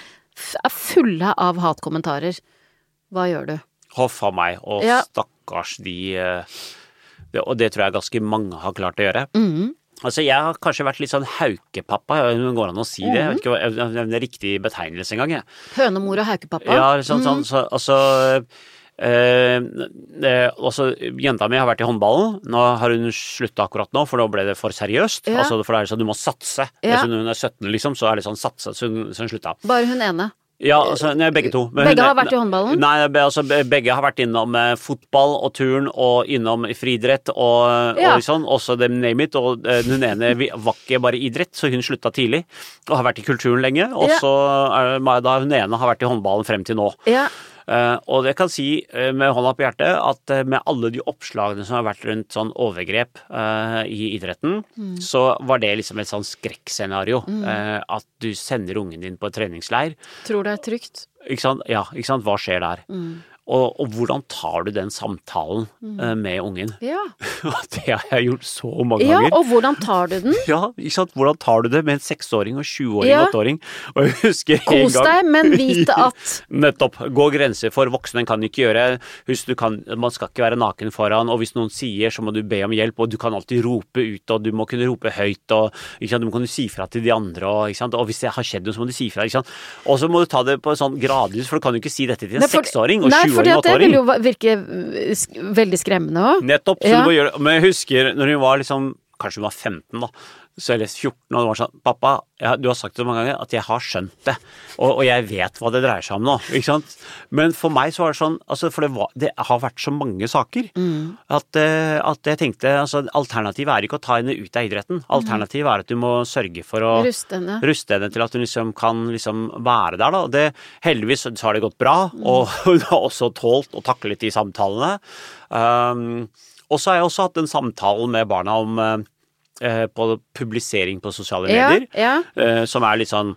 er fulle av hatkommentarer. Hva gjør du? Huff a meg, og Ja. stakkars de eh, det, Og det tror jeg ganske mange har klart å gjøre. Mhm. Altså, jeg har kanskje vært litt sånn haukepappa, det går an å si det. Jeg vet ikke om det er riktig betegnelse engang, jeg. Hønemor og haukepappa? Ja, sånn, sånn, så, altså eh, eh, også, Jenta mi har vært i håndballen. Nå har hun slutta akkurat nå, for nå ble det for seriøst. Ja. Altså, for det er sånn du må satse. Ja. Når hun er 17, liksom, så er det sånn satse, så hun, så hun slutta. Bare hun ene. Ja, altså, nei, begge to. Men Begge hun- har vært i håndballen? Nei, altså, begge har vært innom eh, fotball og turn og innom friidrett og, Ja. og sånn, også the name it. Og eh, hun ene var ikke bare idrett, så hun slutta tidlig og har vært i kulturen lenge. Og Ja. så det da hun ene har vært i håndballen frem til nå. Ja. Eh, og jeg kan si eh, med hånda på hjertet at eh, med alle de oppslagene som har vært rundt sånn overgrep i idretten, Mm. så var det liksom et sånn skrekkscenario. Mm. at du sender ungen din på treningsleir. Tror det er trygt. Ikke sant? Ja, ikke sant? Hva skjer der? Mm. Og, og hvordan tar du den samtalen eh, med ungen? Ja. det har jeg gjort så mange ja, ganger. og hvordan tar du den? Ja, ikke sant? Hvordan tar du det med en seksåring og 20-åring Ja. og 8-åring? Og jeg husker en Kos gang deg, men vite at Nettopp. Gå grenser for voksne kan ikke gjøre. Husk, du kan, man skal ikke være naken foran, og hvis noen sier, så må du be om hjelp, og du kan alltid rope ut, og du må kunne rope høyt, og ikke sant? du må kunne si fra til de andre, og, ikke sant? og hvis det har skjedd noe, så må du si fra. Ikke sant? Og så må du ta det på en sånn gradvis, for du kan jo ikke si dette til en seksåring og Nei, fordi at det vil jo virke uh, veldig skremmende òg. Nettopp. Så Ja. du må gjøre Men jeg husker når hun var liksom Kanskje hun var 15, da. Så jeg leste 14, og det var sånn Pappa, jeg, du har sagt det så mange ganger at jeg har skjønt det, og, og jeg vet hva det dreier seg om nå. Ikke sant? Men for meg så var det sånn altså For det, var, det har vært så mange saker at, eh, at jeg tenkte altså Alternativet er ikke å ta henne ut av idretten. Alternativet er at du må sørge for å Ruste henne. ruste henne til at hun liksom kan liksom være der, da. Det, heldigvis så har det gått bra, og hun har også tålt å takle litt de samtalene. Um, og så har jeg også hatt en samtale med barna om eh, på publisering på sosiale medier, ja. ja. som er litt sånn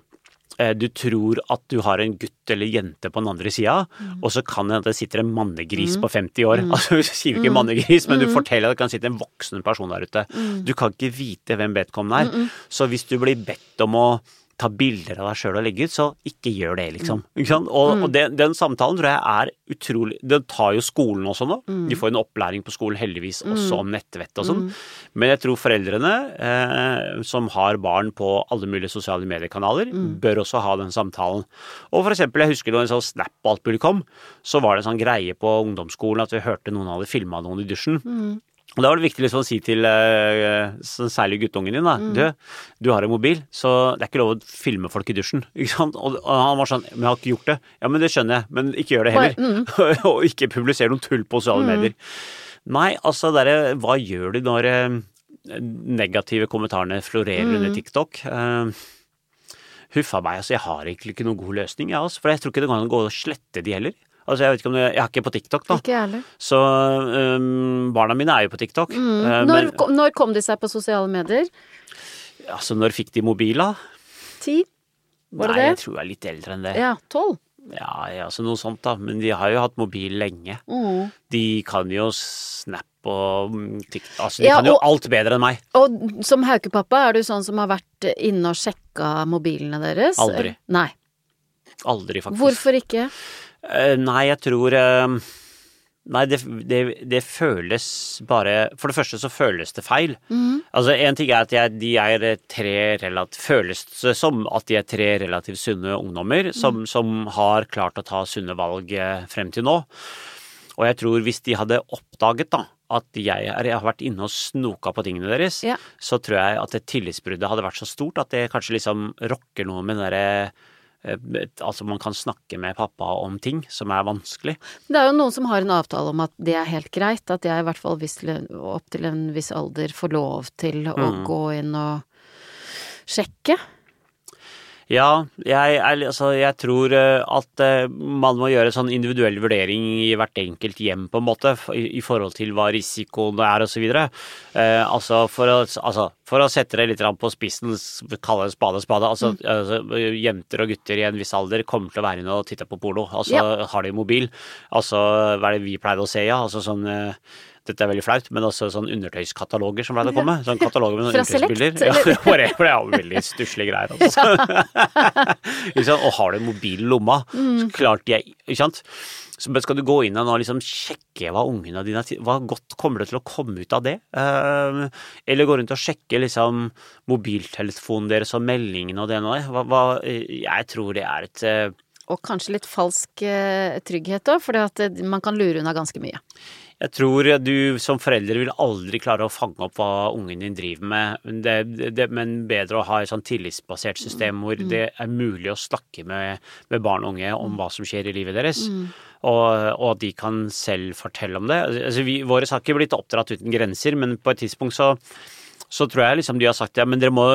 eh, du tror at du har en gutt eller jente på den andre sida, Mm. og så kan det hende det sitter en mannegris på 50 år. Altså, du sier ikke ikke mannegris, men du Mm. forteller at det kan sitte en voksen person der ute. Du kan ikke vite hvem vedkommende er. Så hvis du blir bedt om å ta bilder av deg sjøl og legge ut, så ikke gjør det, liksom. Sant? Og, og den, den samtalen tror jeg er utrolig Den tar jo skolen også nå. De får en opplæring på skolen heldigvis også om nettvett og sånn. Men jeg tror foreldrene eh, som har barn på alle mulige sosiale mediekanaler, bør også ha den samtalen. Og for eksempel, jeg husker da en sånn Snap og alt mulig kom, så var det en sånn greie på ungdomsskolen at vi hørte noen hadde filma noen i dusjen. Og Da var det viktig liksom å si til eh, så særlig guttungen din da, du, du har en mobil, så det er ikke lov å filme folk i dusjen. Ikke sant? Og, han var sånn, men jeg har ikke gjort det. Ja, men det skjønner jeg, men ikke gjør det heller. og ikke publiser noen tull på sosiale medier. Nei, altså der, hva gjør du når eh, negative kommentarene florerer under TikTok? Uh, Huffa meg, altså jeg har egentlig ikke noen god løsning, jeg, også. for jeg tror ikke det går an å gå og slette de heller. Altså, jeg vet ikke om det, jeg er ikke på TikTok, da. Ikke heller. Så um, barna mine er jo på TikTok. Eh, Når, men kom- når kom de seg på sosiale medier? altså, når fikk de mobil, da? Ti? Var det Nei, jeg tror jeg er litt eldre enn det. Ja, tolv. Ja, ja, altså noe sånt, da. Men de har jo hatt mobil lenge. Mm. De kan jo Snap og mm, TikTok Altså, de Ja, kan jo og- alt bedre enn meg. Og som haukepappa, er du sånn som har vært inne og sjekka mobilene deres? Aldri. Nei. Aldri, faktisk. Hvorfor ikke? Eh, nei, jeg tror eh, Nei, det, det, det føles bare For det første så føles det feil. Altså, En ting er at jeg, de er tre relativt Føles det som at de er tre relativt sunne ungdommer som, som har klart å ta sunne valg eh, frem til nå. Og jeg tror hvis de hadde oppdaget da at jeg, er, jeg har vært inne og snoka på tingene deres, Ja. så tror jeg at det tillitsbruddet hadde vært så stort at det kanskje liksom rokker noe med den derre Altså, man kan snakke med pappa om ting som er vanskelig. Det er jo noen som har en avtale om at det er helt greit, at jeg i hvert fall hvis opp til en viss alder får lov til å Mm. gå inn og sjekke. Ja, jeg, er, altså, jeg tror eh, at eh, man må gjøre sånn individuell vurdering i hvert enkelt hjem, på en måte, i, i forhold til hva risikoen er, osv. Eh, altså, for å, altså, for å sette det litt på spissen, kalle det spade spade. Altså, altså, jenter og gutter i en viss alder kommer til å være inne og titte på porno. Altså, Ja. har de mobil? Altså, hva er det vi pleide å se, ja? Altså sånn eh, dette er veldig flaut, men også sånn undertøyskataloger som pleide å komme. Sånn kataloger med sånne undertøysbilder. Ja, for det er jo veldig stusslige greier. Altså. Og har du mobilen mobil i lomma, så klart jeg Ikke sant? Så skal du gå inn og liksom sjekke hva ungene dine Hva godt kommer det til å komme ut av det? Eh, eller gå rundt og sjekke liksom mobiltelefonen deres og meldingene og det og det. Hva, hva, jeg tror det er et eh, Og kanskje litt falsk eh, trygghet òg, for man kan lure unna ganske mye. Jeg tror du som forelder vil aldri klare å fange opp hva ungen din driver med, men det, det, men bedre å ha et sånn tillitsbasert system hvor det er mulig å snakke med, med barn og unge om hva som skjer i livet deres. Og, og at de kan selv fortelle om det. Altså, vi, våre har ikke blitt oppdratt uten grenser, men på et tidspunkt så så tror jeg liksom de har sagt ja, men dere må,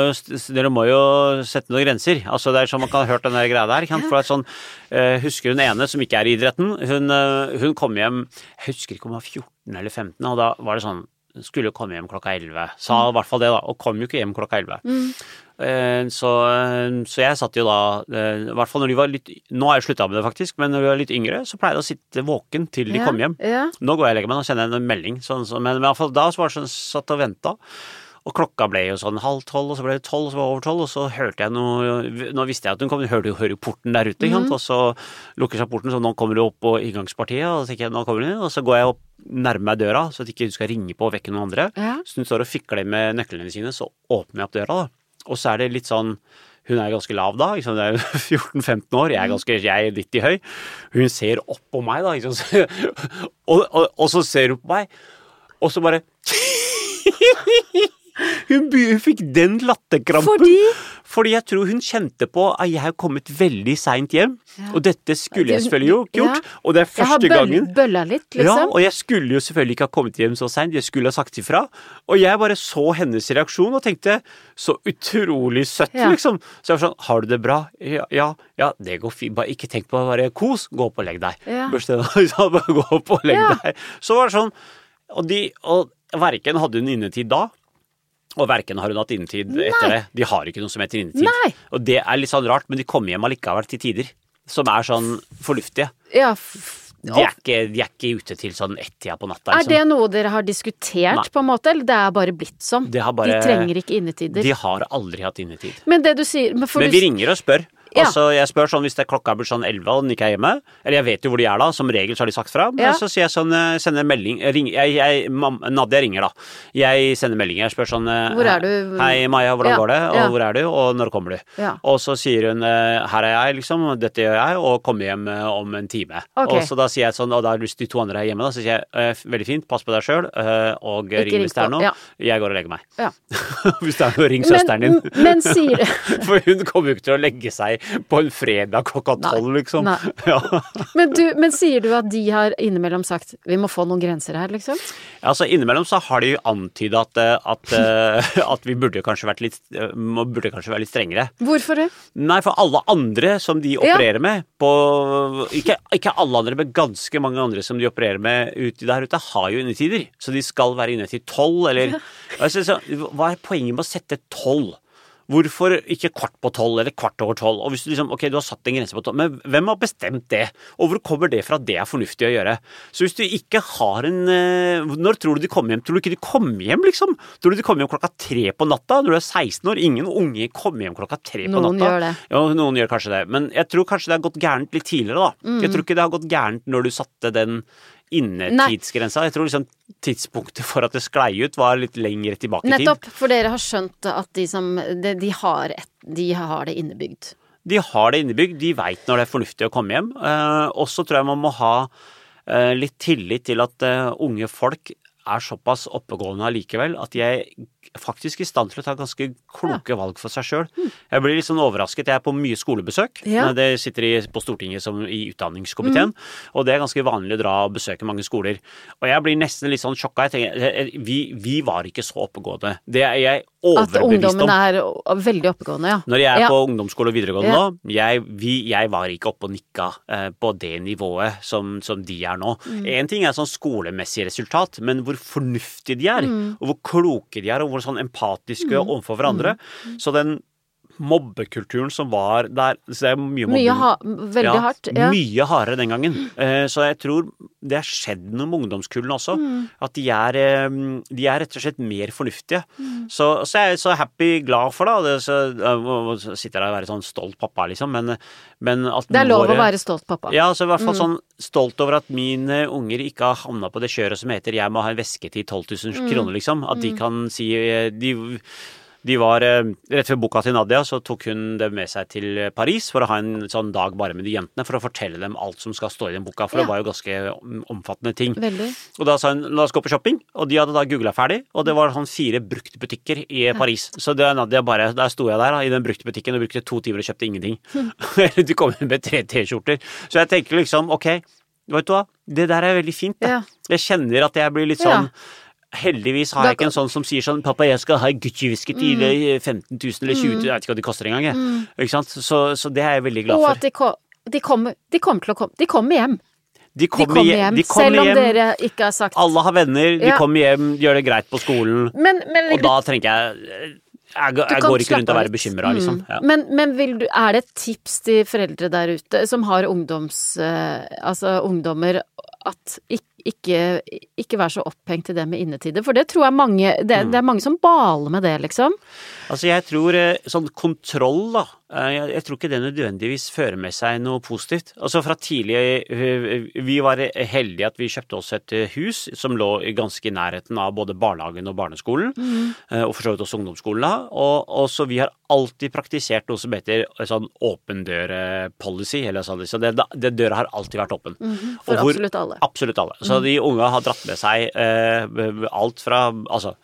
dere må jo sette noen grenser. Altså Det er sånn man kan ha hørt den greia der. ikke? For er sånn, uh, Husker hun ene som ikke er i idretten? Hun, uh, hun kom hjem Jeg husker ikke om hun var 14 eller 15, og da var det sånn skulle komme hjem klokka 11. Sa i hvert fall det, da. Og kom jo ikke hjem klokka 11. Mm. Så, så jeg satt jo da eh, I hvert fall når de var litt Nå har jeg slutta med det, faktisk, men når de var litt yngre, så pleide jeg å sitte våken til de Ja, kom hjem. ja. Nå går jeg og legger meg, nå sender jeg en melding. Sånn, så, men, men i hvert fall da så var det sånn, satt og venta. Og klokka ble jo sånn halv tolv, og så ble det tolv, og så var det over tolv, og så hørte jeg noe Nå visste jeg at hun kom, hun hørte jo hører porten der ute, sant, og så lukker seg porten, så nå kommer hun opp på inngangspartiet, og så tenker jeg nå kommer hun og så går jeg opp nærmer meg døra, så at ikke hun skal ringe på og vekke noen andre. Ja. Så hun står og fikler med nøklene sine, så åpner jeg opp døra, da. Og så er det litt sånn hun er ganske lav da, liksom, det er 14-15 år, jeg er, ganske, jeg er 90 høy. Hun ser opp på meg da, liksom, så, Og, og, og så ser hun på meg, og så bare hun, hun fikk den latterkrampen. Fordi? Fordi jeg tror hun kjente på at jeg har kommet veldig seint hjem, og dette skulle jeg selvfølgelig jo ikke gjort. ja. Og det er første Jeg har gangen bølla litt, ja, liksom. og jeg skulle jo selvfølgelig ikke ha kommet hjem så seint, jeg skulle ha sagt ifra. Og jeg bare så hennes reaksjon og tenkte så utrolig søtt, Ja. liksom. Så jeg var sånn, har du det bra? Ja, ja, ja det går fint. Bare ikke tenk på å være kos, gå opp og legg deg. Ja. Børste tenna, liksom, bare gå opp og legg Ja. deg. Så var det sånn, og de, og verken hadde hun innetid da, og verken har hun hatt innetid etter det. De har ikke noe som heter innetid. Nei. Og det er litt sånn rart, men de kommer hjem allikevel til tider. Som er sånn fornuftige. Ja, De er ikke, de er ikke ute til sånn ett-tida på natta. Er liksom. det noe dere har diskutert, Nei. på en måte, eller det er bare blitt sånn? Bare- De trenger ikke innetider. De har aldri hatt innetid. Men det du sier men Men du, vi ringer og spør. Ja. Altså, jeg spør sånn hvis det klokka blir sånn 11 og den ikke er hjemme, eller jeg vet jo hvor de er da, som regel så har de sagt fra, men Ja. så sier jeg sånn, eh, sender en melding, jeg, ringer- jeg, jeg, Nadia ringer da, jeg sender melding, jeg spør sånn, eh, Hvor er du? Hei Maja, hvordan Ja, går det, og hvor er du, og når kommer du? Og så sier hun, eh, her er jeg liksom, dette gjør jeg, og kommer hjem eh, om en time. Okay. Og så da sier jeg sånn, og da hvis de to andre er hjemme da, så sier jeg, eh, veldig fint, pass på deg eh, og ring ring hvis det er noe, jeg går og legger meg. Ja. hvis det er noe, ring søsteren din. Men, men sier For hun kommer jo ikke til å legge seg på en fredag klokka tolv, liksom. Nei. Ja. men, du, men sier du at de har innimellom sagt 'vi må få noen grenser her', liksom? Altså, innimellom så har de jo antyda at, eh, at, eh, at vi burde kanskje vært litt eh, burde kanskje være litt strengere. Hvorfor det? Nei, for alle andre som de opererer med på ikke, ikke alle andre, men ganske mange andre som de opererer med ute der ute, har jo innetider. Så de skal være inne til tolv, eller altså, så, Hva er poenget med å sette tolv? Hvorfor ikke kvart på tolv eller kvart over tolv? Og hvis du liksom, ok, du har satt en grense på tolv, men hvem har bestemt det? Og hvor kommer det fra at det er fornuftig å gjøre? Så hvis du ikke har en eh, Når tror du de kommer hjem? Tror du ikke de kommer hjem, liksom? Tror du de kommer hjem klokka tre på natta når du er 16 år? Ingen unge kommer hjem klokka tre på Noen natta. gjør det. Ja, noen gjør kanskje det. Men jeg tror kanskje det har gått gærent litt tidligere, da. Mm. Jeg tror ikke det har gått gærent når du satte den innetidsgrensa. Jeg tror liksom tidspunktet for at det sklei ut, var litt lengre tilbake i tid. Nettopp, for dere har skjønt at de som De, de, har, et, de har det innebygd. De har det innebygd, de veit når det er fornuftig å komme hjem. Eh, og så tror jeg man må ha eh, litt tillit til at eh, unge folk er såpass oppegående allikevel at de er faktisk i stand til å ta ganske kloke valg for seg sjøl. Jeg blir litt sånn overrasket. Jeg er på mye skolebesøk. Ja. Det sitter i, på Stortinget som i utdanningskomiteen, og det er ganske vanlig å dra og besøke mange skoler. Og jeg blir nesten litt sånn sjokka. Jeg tenker, eh, vi, vi var ikke så oppegående. Det er jeg At ungdommen er veldig oppegående, ja. Når jeg er Ja. på ungdomsskole og videregående Ja. nå, jeg, vi, jeg var ikke oppe og nikka eh, på det nivået som, som de er nå. Mm. Ting er sånn skolemessig resultat, men hvor fornuftige de er, Mm. og hvor kloke de er, og hvor sånn empatiske overfor hverandre. Mm. Så den mobbekulturen som var der så det er mye mobbing. Mye ha, veldig Ja, hardt. Ja. Mye hardere den gangen. Eh, Så jeg tror det har skjedd noe med ungdomskullene også. Mm. At de er, eh, de er rett og slett mer fornuftige. Mm. Så, så jeg er så happy, glad for det. så, jeg sitter jeg og være sånn stolt pappa, liksom. Men, men at Det er lov våre- å være stolt pappa. ja, så i hvert fall Mm. sånn stolt over at mine unger ikke har havna på det kjøret som heter 'jeg må ha en veske til 12 000 Mm. kroner', liksom. At de kan si eh, de, de var eh, Rett før boka til Nadia så tok hun det med seg til Paris for å ha en sånn dag bare med de jentene, for å fortelle dem alt som skal stå i den boka. For Ja. det var jo ganske omfattende ting. Veldig. Og da sa hun la oss gå på shopping, og de hadde da googla ferdig, og det var sånn fire bruktbutikker i Paris. Så det Nadia bare, der sto jeg der da, i den bruktbutikken og brukte to timer og kjøpte ingenting. de kom inn med tre T-skjorter. Så jeg tenker liksom ok, vet du hva, det der er veldig fint. Ja. Jeg kjenner at jeg blir litt sånn Heldigvis har jeg ikke en sånn som sier sånn 'Pappa, jeg skal ha Gucci-whisky til mm. 15 000 eller 20 000', jeg vet ikke hva de koster engang, jeg. Ikke sant? Så, så det er jeg veldig glad for. Og at de, ko de, kommer, de kommer til å komme De kommer hjem. De De kommer, kommer hjem. De kommer Selv om hjem. dere ikke har sagt Alle har venner, de Ja. kommer hjem, gjør det greit på skolen. Men, men Og da tenker jeg Jeg, jeg går ikke rundt og være bekymra, liksom. Ja. Men, men du, er det et tips til foreldre der ute som har ungdoms... eh, altså ungdommer, at ik- ikke, ikke være så opphengt i det med innetider? For det tror jeg mange Det, Mm. det er mange som baler med det, liksom. Altså, jeg tror eh, sånn kontroll, da. eh, Jeg, jeg tror ikke det nødvendigvis fører med seg noe positivt. Altså fra tidlig eh, Vi var heldige at vi kjøpte oss et hus som lå i ganske i nærheten av både barnehagen og barneskolen. mm. Og for så vidt også ungdomsskolen. da. Og, og så vi har alltid praktisert noe som heter sånn åpen dør-policy. eller sånn. Så det, det døra har alltid vært åpen. For Og hvor- absolutt alle. Absolutt alle. Så de unge har dratt med seg eh, alt fra Altså,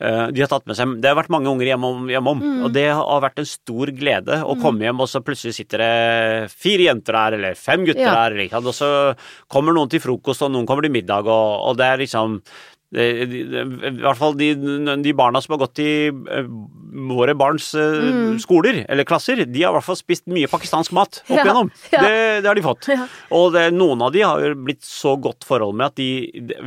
eh, de har tatt med seg Det har vært mange unger hjemom, hjemom og det har vært en stor glede å komme hjem, og så plutselig sitter det fire jenter der, eller fem gutter Ja. der, liksom, og så kommer noen til frokost, og noen kommer til middag, og, og det er liksom I hvert fall de, de barna som har gått i eh, våre barns mm. skoler eller klasser, de har i hvert fall spist mye pakistansk mat opp igjennom. ja. Det, det har de fått. Ja. Og det, noen av de har blitt så godt forhold med at de,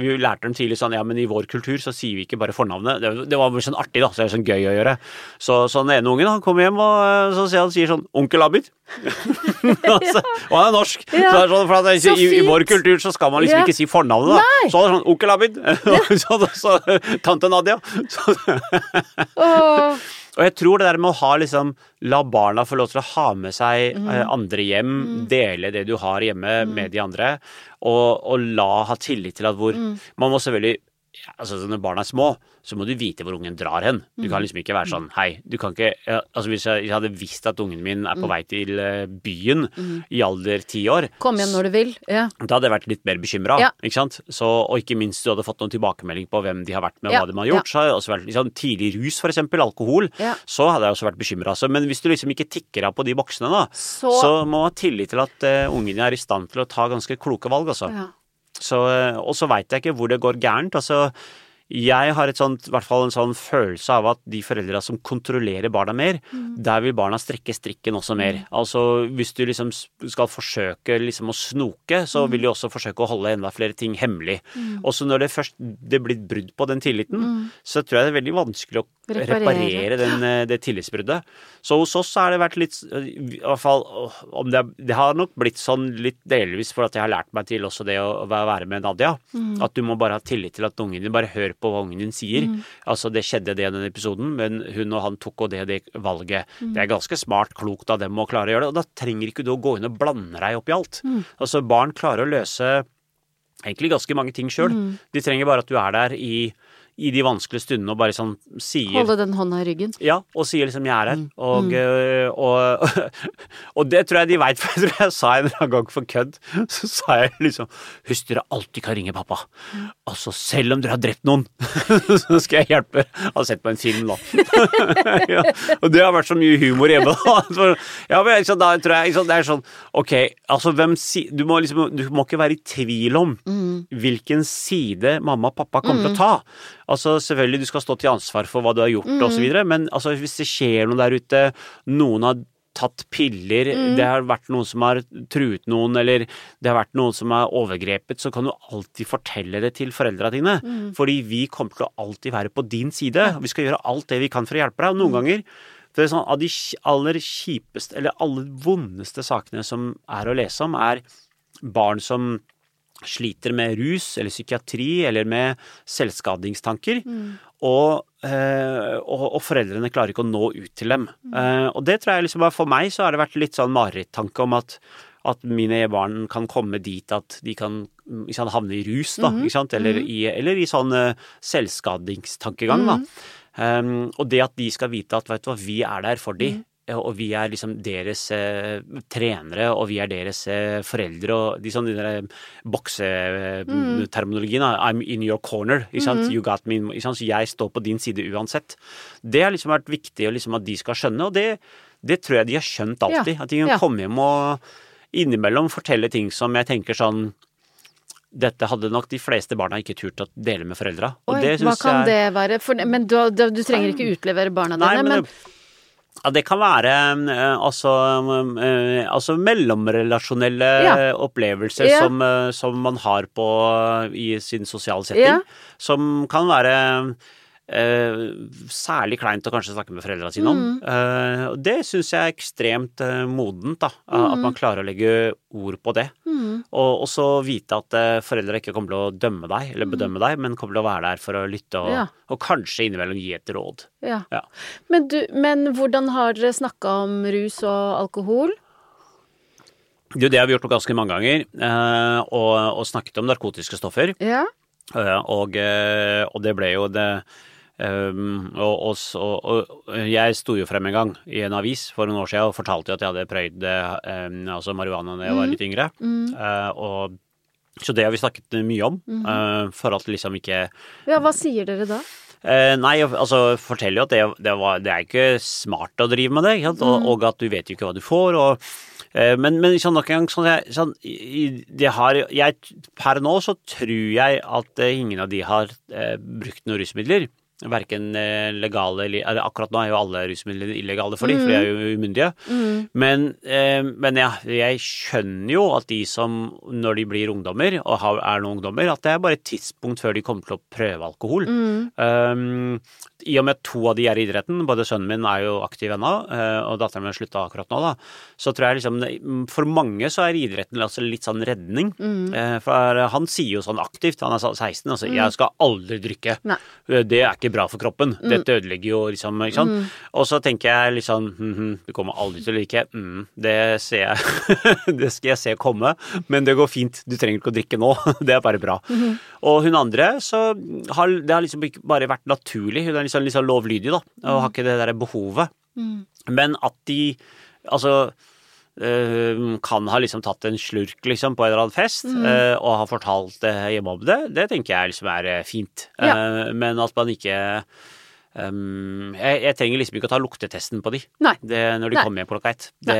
Vi lærte dem tidlig sånn ja, men i vår kultur så sier vi ikke bare fornavnet. Det, det var sånn artig, da. Så det er sånn gøy å gjøre. Så, så den ene ungen han kommer hjem og eh, så sier han sier sånn 'Onkel Abid'. altså, og han er norsk. Ja. Så, er sånn, for i, I vår kultur så skal man liksom Ja. ikke si fornavnet, da. Nei. Så sånn 'Onkel Abid'. så, så, tante Nadia. Så, oh. og jeg tror det der med å ha liksom La barna få lov til å ha med seg Mm. andre hjem, dele det du har hjemme med de andre, og, og la ha tillit til at hvor Mm. Man må selvfølgelig altså Når barna er små, så må du vite hvor ungen drar hen. Du Mm. kan liksom ikke være sånn Hei, du kan ikke ja, Altså Hvis jeg, hadde visst at ungen min Mm. er på vei til eh, byen i alder ti år, kom igjen når du vil. Ja. da hadde jeg vært litt mer bekymra. Ja. Ikke sant? Så, og ikke minst du hadde fått noen tilbakemelding på hvem de har vært med, og hva de har gjort. Så hadde jeg også vært liksom, Tidlig rus, for eksempel, alkohol, så hadde jeg også vært bekymra. Men hvis du liksom ikke tikker av på de boksene, da, så, Så- må man ha tillit til at uh, ungene er i stand til å ta ganske kloke valg, altså. Så, eh, og så veit jeg ikke hvor det går gærent. Altså, jeg har et sånt, i hvert fall en sånn følelse av at de foreldra som kontrollerer barna mer, der vil barna strekke strikken også mer. Altså hvis du liksom skal forsøke liksom å snoke, så vil de også forsøke å holde enda flere ting hemmelig. Mm. Også når det først det blir brudd på den tilliten, så tror jeg det er veldig vanskelig å Reparere. reparere den, eh, det tillitsbruddet. Så hos oss har det vært litt I hvert fall om det, det har nok blitt sånn litt delvis for at jeg har lært meg til også det å være med Nadia. At du må bare ha tillit til at ungen din Bare hør på hva ungen din sier. Altså, det skjedde det i den episoden, men hun og han tok og det det valget. Det er ganske smart, klokt av dem å klare å gjøre det, og da trenger ikke du å gå inn og blande deg opp i alt. Altså, barn klarer å løse egentlig ganske mange ting sjøl. De trenger bare at du er der i i de vanskelige stundene og bare sånn sier Holde den hånda i ryggen. Ja, og sier liksom 'jeg er her'. Mm. Og, øh, og, og det tror jeg de veit, for jeg tror jeg sa en eller annen gang for kødd. Så sa jeg liksom 'Husk dere alltid kan ringe pappa'. Altså selv om dere har drept noen, så skal jeg hjelpe. Jeg har sett på en film nå. ja, og det har vært så mye humor hjemme. da. Ja, men liksom, da tror jeg liksom, det er sånn Ok, altså hvem si... Du må liksom Du må ikke være i tvil om hvilken side mamma og pappa kommer til å ta. Altså selvfølgelig, du skal stå til ansvar for hva du har gjort så videre, men altså hvis det skjer noe der ute, noen har tatt piller, det har vært noen som har truet noen, eller det har vært noen som har overgrepet, så kan du alltid fortelle det til foreldra dine. Fordi vi kommer til å alltid være på din side. Vi skal gjøre alt det vi kan for å hjelpe deg. Og noen ganger for det er sånn, Av de aller kjipeste, eller aller vondeste sakene som er å lese om, er barn som sliter med rus eller psykiatri eller med selvskadingstanker. Og, eh, og, og foreldrene klarer ikke å nå ut til dem. Mm. og det tror jeg liksom For meg så har det vært litt sånn marerittanke om at, at mine barn kan komme dit at de kan mm, sant, havne i rus, da, sant? Eller, i, eller i sånn eh, selvskadingstankegang, da. Um, og det at de skal vite at vet du hva, vi er der for de, og vi er liksom deres eh, trenere, og vi er deres eh, foreldre, og de sånn de der bokseterminologien, da, I'm in your corner, ikke sant, you got me, ikke sant, så jeg står på din side uansett. Det har liksom vært viktig liksom at de skal skjønne, og det, det tror jeg de har skjønt alltid. Ja, At de kan ja. komme hjem og innimellom fortelle ting som jeg tenker sånn dette hadde nok de fleste barna ikke turt å dele med foreldra. Oi, hva kan jeg, det være? For, men du, du, du trenger ikke utlevere barna Nei, dine, men, men, ja, det kan være eh, altså, eh, altså mellomrelasjonelle Ja. opplevelser Ja. som, eh, som man har på, i sin sosiale setting, som kan være særlig kleint å kanskje snakke med foreldra sine om. Mm. Eh, det syns jeg er ekstremt eh, modent, da. Mm. At man klarer å legge ord på det. Og også vite at eh, foreldre ikke kommer til å dømme deg eller bedømme deg, men kommer til å være der for å lytte og, Mm. Ja. og kanskje innimellom gi et råd. ja. Ja. Men, du, men hvordan har dere snakka om rus og alkohol? Jo, det har vi gjort ganske mange ganger, eh, og, og snakket om narkotiske stoffer. Ja. Eh, og, eh, og det ble jo det Um, og, og, og, jeg sto jo frem en gang i en avis for noen år siden og fortalte jo at jeg hadde prøvd um, altså marihuana da jeg var litt yngre. Eh, og, så det har vi snakket mye om, Uh, for at liksom ikke ja, hva sier dere da? Uh, nei, altså forteller jo at det, det, var, det er ikke smart å drive med det, sant? Og, og at du vet jo ikke hva du får. Og, men, men sånn nok en gang, sånn, sånn, har, jeg, per nå så tror jeg at ingen av de har brukt noen rusmidler. Verken eh, legale eller Akkurat nå er jo alle rusmidler illegale for dem, for de er jo umyndige. Men, eh, men ja, jeg skjønner jo at de som, når de blir ungdommer, og har, er noen ungdommer, at det er bare et tidspunkt før de kommer til å prøve alkohol. Um, I og med at to av de er i idretten, både sønnen min er jo aktiv ennå, eh, og datteren min har slutta akkurat nå, da, så tror jeg liksom For mange så er idretten altså litt sånn redning. Eh, For han sier jo sånn aktivt, han er 16, altså 'jeg skal aldri drikke'. Nei. Det er ikke bra for kroppen. Dette ødelegger jo liksom, ikke sant. Og så tenker jeg litt sånn hm, hm, Du kommer aldri til å like. Mm, det ser jeg Det skal jeg se komme, men det går fint. Du trenger ikke å drikke nå. Det er bare bra. Og hun andre, så har det har liksom ikke bare vært naturlig. Hun er liksom, liksom lovlydig, da, og har ikke det der behovet. Men at de Altså kan ha liksom tatt en slurk liksom på en eller annen fest mm. og har fortalt det hjemme om det, det tenker jeg liksom er øh, fint. Ja. Eh, men at man ikke um, jeg, jeg trenger liksom ikke å ta luktetesten på de det, når de Nei. kommer hjem klokka ett. Det,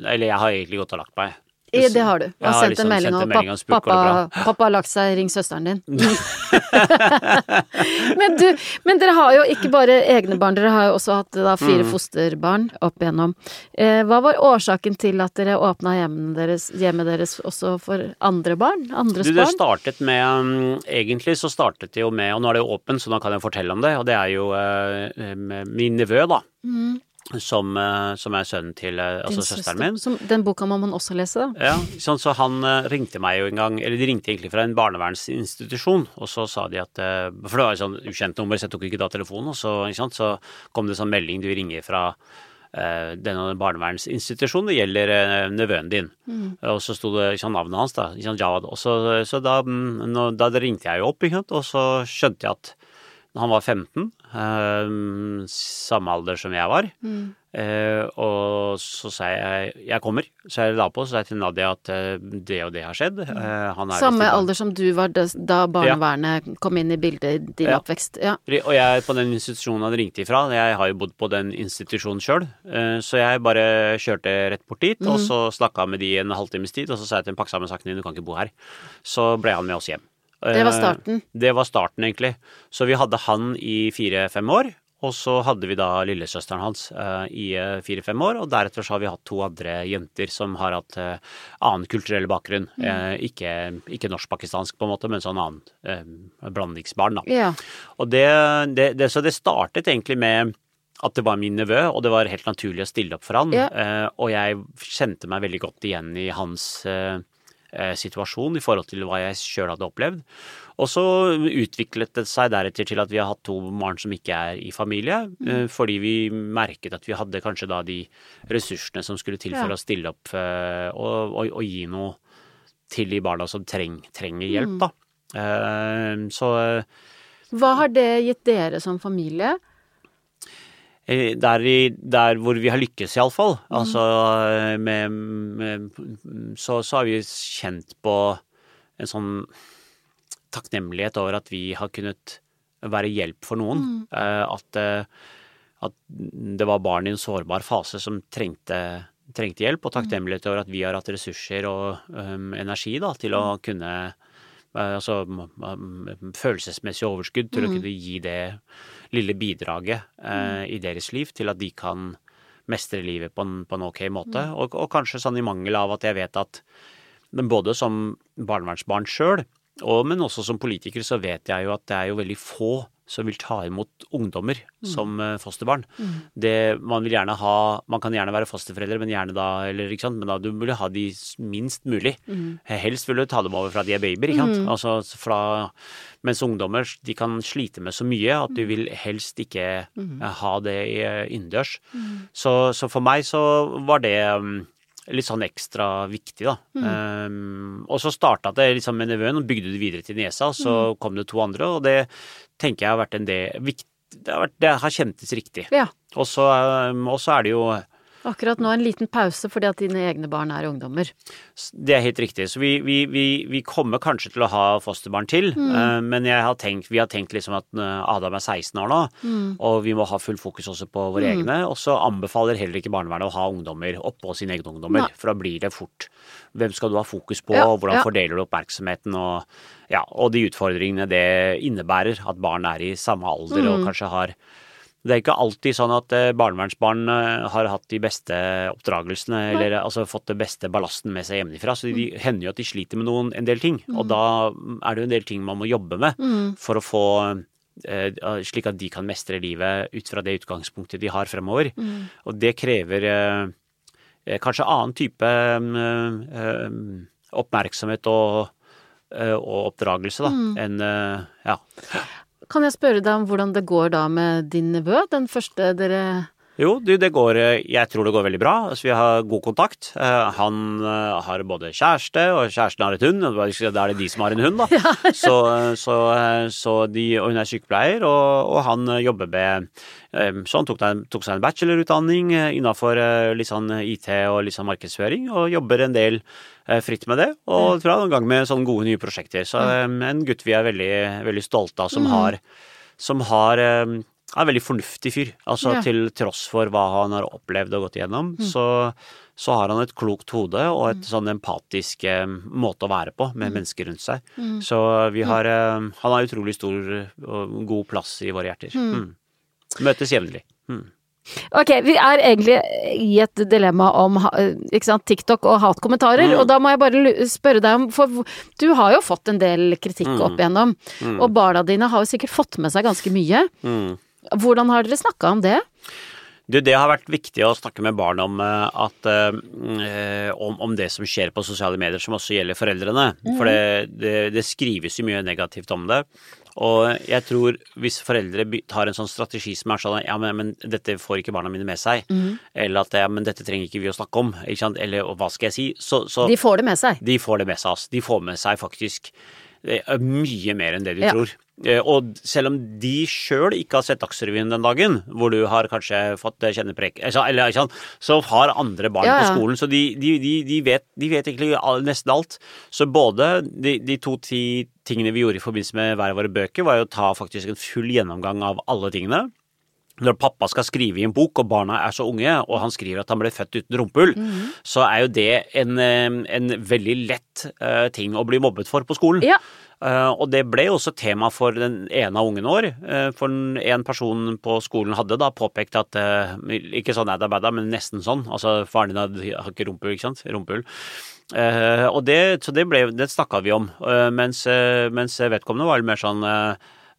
eller jeg har egentlig gått og lagt meg. Eh, Det har du. Jeg har sendt en liksom melding og pappa, bra. pappa, pappa har lagt seg, ring søsteren din. men, du, men dere har jo ikke bare egne barn, dere har jo også hatt da, fire Mm. fosterbarn opp igjennom. Eh, hva var årsaken til at dere åpna hjemmet deres, hjemmet deres også for andre barn? Andres Du, det startet med um, Egentlig så startet det jo med Og nå er det jo åpent, så nå kan jeg fortelle om det. Og det er jo eh, min nevø, da. Som, eh, som er sønnen til eh, altså søster. søsteren min. Som, den boka må man også lese, da. Ja, sånn, så han eh, ringte meg jo en gang, eller de ringte egentlig fra en barnevernsinstitusjon, og så sa de at For det var et sånn ukjent nummer, så jeg tok ikke da telefonen, og så, sant, så kom det sånn melding du ringer fra Uh, denne barnevernsinstitusjonen, det gjelder uh, nevøen din. Og så sto det ikke sant, navnet hans, da. Ikke Jawad. Og så, så da, mm, da ringte jeg jo opp, ikke sant, og så skjønte jeg at Han var 15, eh, samme alder som jeg var. Eh, og så sa jeg 'jeg kommer'. Så jeg la på, så sa jeg til Nadia at eh, det og det har skjedd. Eh, han er Samme alder som du var da, barnevernet barnevernet kom inn i bildet i din Ja. oppvekst. Ja. Og jeg på den institusjonen han ringte ifra, jeg har jo bodd på den institusjonen sjøl, så jeg bare kjørte rett bort dit, og så snakka med de en halvtimes tid, og så sa jeg til dem pakk sammen sakene dine, du kan ikke bo her. Så ble han med oss hjem. Det var Eh, starten. Det var starten, egentlig. Så vi hadde han i fire-fem år. Og så hadde vi da lillesøsteren hans uh, i eh, fire-fem år, og deretter så har vi hatt to andre jenter som har hatt uh, annen kulturell bakgrunn. Eh, ikke ikke norsk-pakistansk, på en måte, men sånn annen blandingsbarn, da. Ja. Og det, det, det, så det startet egentlig med at det var min nevø, og det var helt naturlig å stille opp for han. Ja. Og jeg kjente meg veldig godt igjen i hans situasjon i forhold til hva jeg sjøl hadde opplevd. Og så utviklet det seg deretter til at vi har hatt to barn som ikke er i familie, mm. fordi vi merket at vi hadde kanskje da de ressursene som skulle til for Ja. å stille opp eh, og, og, og gi noe til de barna som treng, trenger hjelp, da. Mm. så eh, Hva har det gitt dere som familie? Eh, Der, i, der hvor vi har lykkes, iallfall. Mm. Altså med, med så, så har vi kjent på en sånn takknemlighet over at vi har kunnet være hjelp for noen. Mm. At, eh, at det var barn i en sårbar fase som trengte, trengte hjelp, og takknemlighet over at vi har hatt ressurser og um, energi da, til å kunne eh, Altså um, følelsesmessig overskudd til å kunne gi det lille bidraget eh, i deres liv til at de kan mestre livet på en, på en ok måte. Og, og kanskje sånn i mangel av at jeg vet at både som barnevernsbarn sjøl, men også som politiker, så vet jeg jo at det er jo veldig få som vil ta imot ungdommer som fosterbarn. fosterbarn. Det, man vil gjerne ha Man kan gjerne være fosterforeldre, men gjerne da eller, ikke sant? Men da du vil ha de minst mulig. Helst vil du ta dem over fra de er babyer, ikke sant. Altså, fra, mens ungdommer de kan slite med så mye at du vil helst ikke eh, ha det eh, innendørs. Så, så for meg så var det litt sånn ekstra viktig, da. Um, og så starta det liksom med nevøen, og bygde det videre til niesa, og så kom det to andre, og det tenker jeg har vært en del viktig, det, har vært, det har kjentes riktig. Ja. Og så um, og så er det jo Akkurat nå en liten pause fordi at dine egne barn er ungdommer. Det er helt riktig. Så vi, vi, vi, vi kommer kanskje til å ha fosterbarn til, mm. men jeg har tenkt, vi har tenkt liksom at eh, Adam er 16 år nå, og vi må ha full fokus også på våre egne. Og så anbefaler heller ikke barnevernet å ha ungdommer oppå sine egne ungdommer, Nei. for da blir det fort Hvem skal du ha fokus på, Ja, hvordan ja. fordeler du oppmerksomheten, og, ja, og de utfordringene det innebærer at barn er i samme alder Mm. og kanskje har det er ikke alltid sånn at eh, barnevernsbarn eh, har hatt de beste oppdragelsene, eller altså fått den beste ballasten med seg hjemmefra. Så de hender jo at de sliter med noen, en del ting. Og da er det jo en del ting man må jobbe med for å få eh, Slik at de kan mestre livet ut fra det utgangspunktet de har fremover. Og det krever eh, eh, kanskje annen type eh, eh, oppmerksomhet og, eh, og oppdragelse, da, enn eh, ja. Kan jeg spørre deg om hvordan det går da med din nevø? Den første dere Jo, det går eh, Jeg tror det går veldig bra. Altså, vi har god kontakt. Eh, Han eh, har både kjæreste, og kjæresten har et hund. Da er det de som har en hund, da. Så, så, eh, så de, og hun er sykepleier, og, og han jobber med Så han tok, tok seg en bachelorutdanning innafor litt sånn IT og litt sånn markedsføring, og jobber en del fritt med det. Og tror jeg er i gang med sånne gode nye prosjekter. Så en gutt vi er veldig, veldig stolte av, som har som har er en veldig fornuftig fyr. Altså Ja. til tross for hva han har opplevd og gått igjennom, så, så har han et klokt hode og et sånn empatisk eh, måte å være på med mennesker rundt seg. Så vi har eh, Han har utrolig stor og god plass i våre hjerter. Mm. Møtes jevnlig. Mm. Ok, vi er egentlig i et dilemma om sant, TikTok og hatkommentarer, og da må jeg bare spørre deg om For du har jo fått en del kritikk opp igjennom, og barna dine har jo sikkert fått med seg ganske mye. Mm. Hvordan har dere snakka om det? Du, det har vært viktig å snakke med barn om, eh, at, eh, om, om det som skjer på sosiale medier, som også gjelder foreldrene. For det, det, det skrives jo mye negativt om det. Og jeg tror hvis foreldre tar en sånn strategi som er sånn ja, men, men dette får ikke barna mine med seg, eller at ja, men dette trenger ikke vi å snakke om, eller hva skal jeg si, så, så De får det med seg. de får det med seg, altså. De får med seg faktisk mye mer enn det de Ja. tror. Eh, Og selv om de sjøl ikke har sett Dagsrevyen den dagen, hvor du har kanskje fått kjenneprek, kjenne prek... altså, Eller ikke sant, så har andre barn Ja, på skolen, så de, de, de, de, vet, de vet egentlig nesten alt. Så både de, de to ti tingene vi gjorde i forbindelse med hver av våre bøker, var jo å ta faktisk en full gjennomgang av alle tingene. Når pappa skal skrive i en bok, og barna er så unge, og han skriver at han ble født uten rumpehull, så er jo det en, en veldig lett uh, ting å bli mobbet for på skolen. Ja. Uh, og det ble jo også tema for den ene av ungene våre. Uh, for en- person på skolen hadde da påpekt at eh, Ikke sånn adda badda, men nesten sånn. Altså faren din hadde- har ikke rumpehull, ikke sant? Rumpehull. Eh, og det, så det, ble, det snakka vi om. Mens, mens vedkommende var litt mer sånn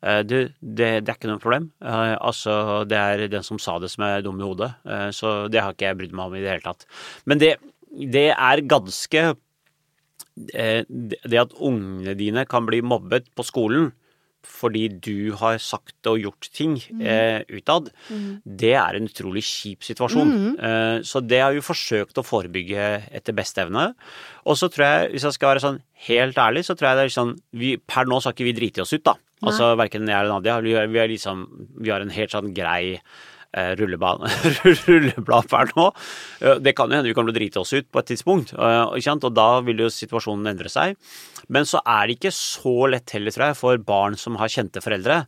du, det, det er ikke noe problem. Eh, altså, det er den som sa det som er dum i hodet. Eh, så det har ikke jeg brydd meg om i det hele tatt. Men det, det er ganske eh, det at ungene dine kan bli mobbet på skolen fordi du har sagt og gjort ting eh, utad, det er en utrolig kjip situasjon. Eh, så det har vi forsøkt å forebygge etter beste evne. Og så tror jeg, hvis jeg skal være sånn helt ærlig, så tror jeg det er sånn vi, Per nå så har ikke vi driti oss ut, da. Altså verken jeg eller Nadia. Vi, vi, liksom, vi har en helt sånn grei rulleblad per nå. Eh, Det kan jo hende vi kommer til å drite oss ut på et tidspunkt, eh, og da vil jo situasjonen endre seg. Men så er det ikke så lett heller, tror jeg, for barn som har kjente foreldre,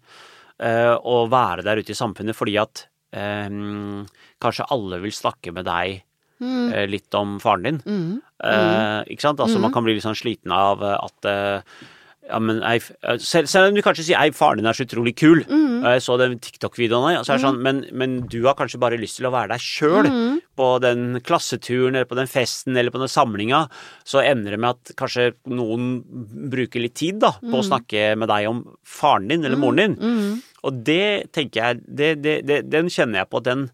eh, å være der ute i samfunnet, fordi at um, kanskje alle vil snakke med deg Mm. litt om faren din. Eh, ikke sant? Altså Man kan bli litt sånn sliten av eh, at eh, ja, men jeg, selv, selv om du kanskje sier 'ei, faren din er så utrolig kul', og jeg så den TikTok-videoen og så er det sånn, men, men du har kanskje bare lyst til å være deg sjøl på den klasseturen eller på den festen eller på den samlinga, så ender det med at kanskje noen bruker litt tid da, på å snakke med deg om faren din eller moren din. Og det tenker jeg, det, det, det, den kjenner jeg på at den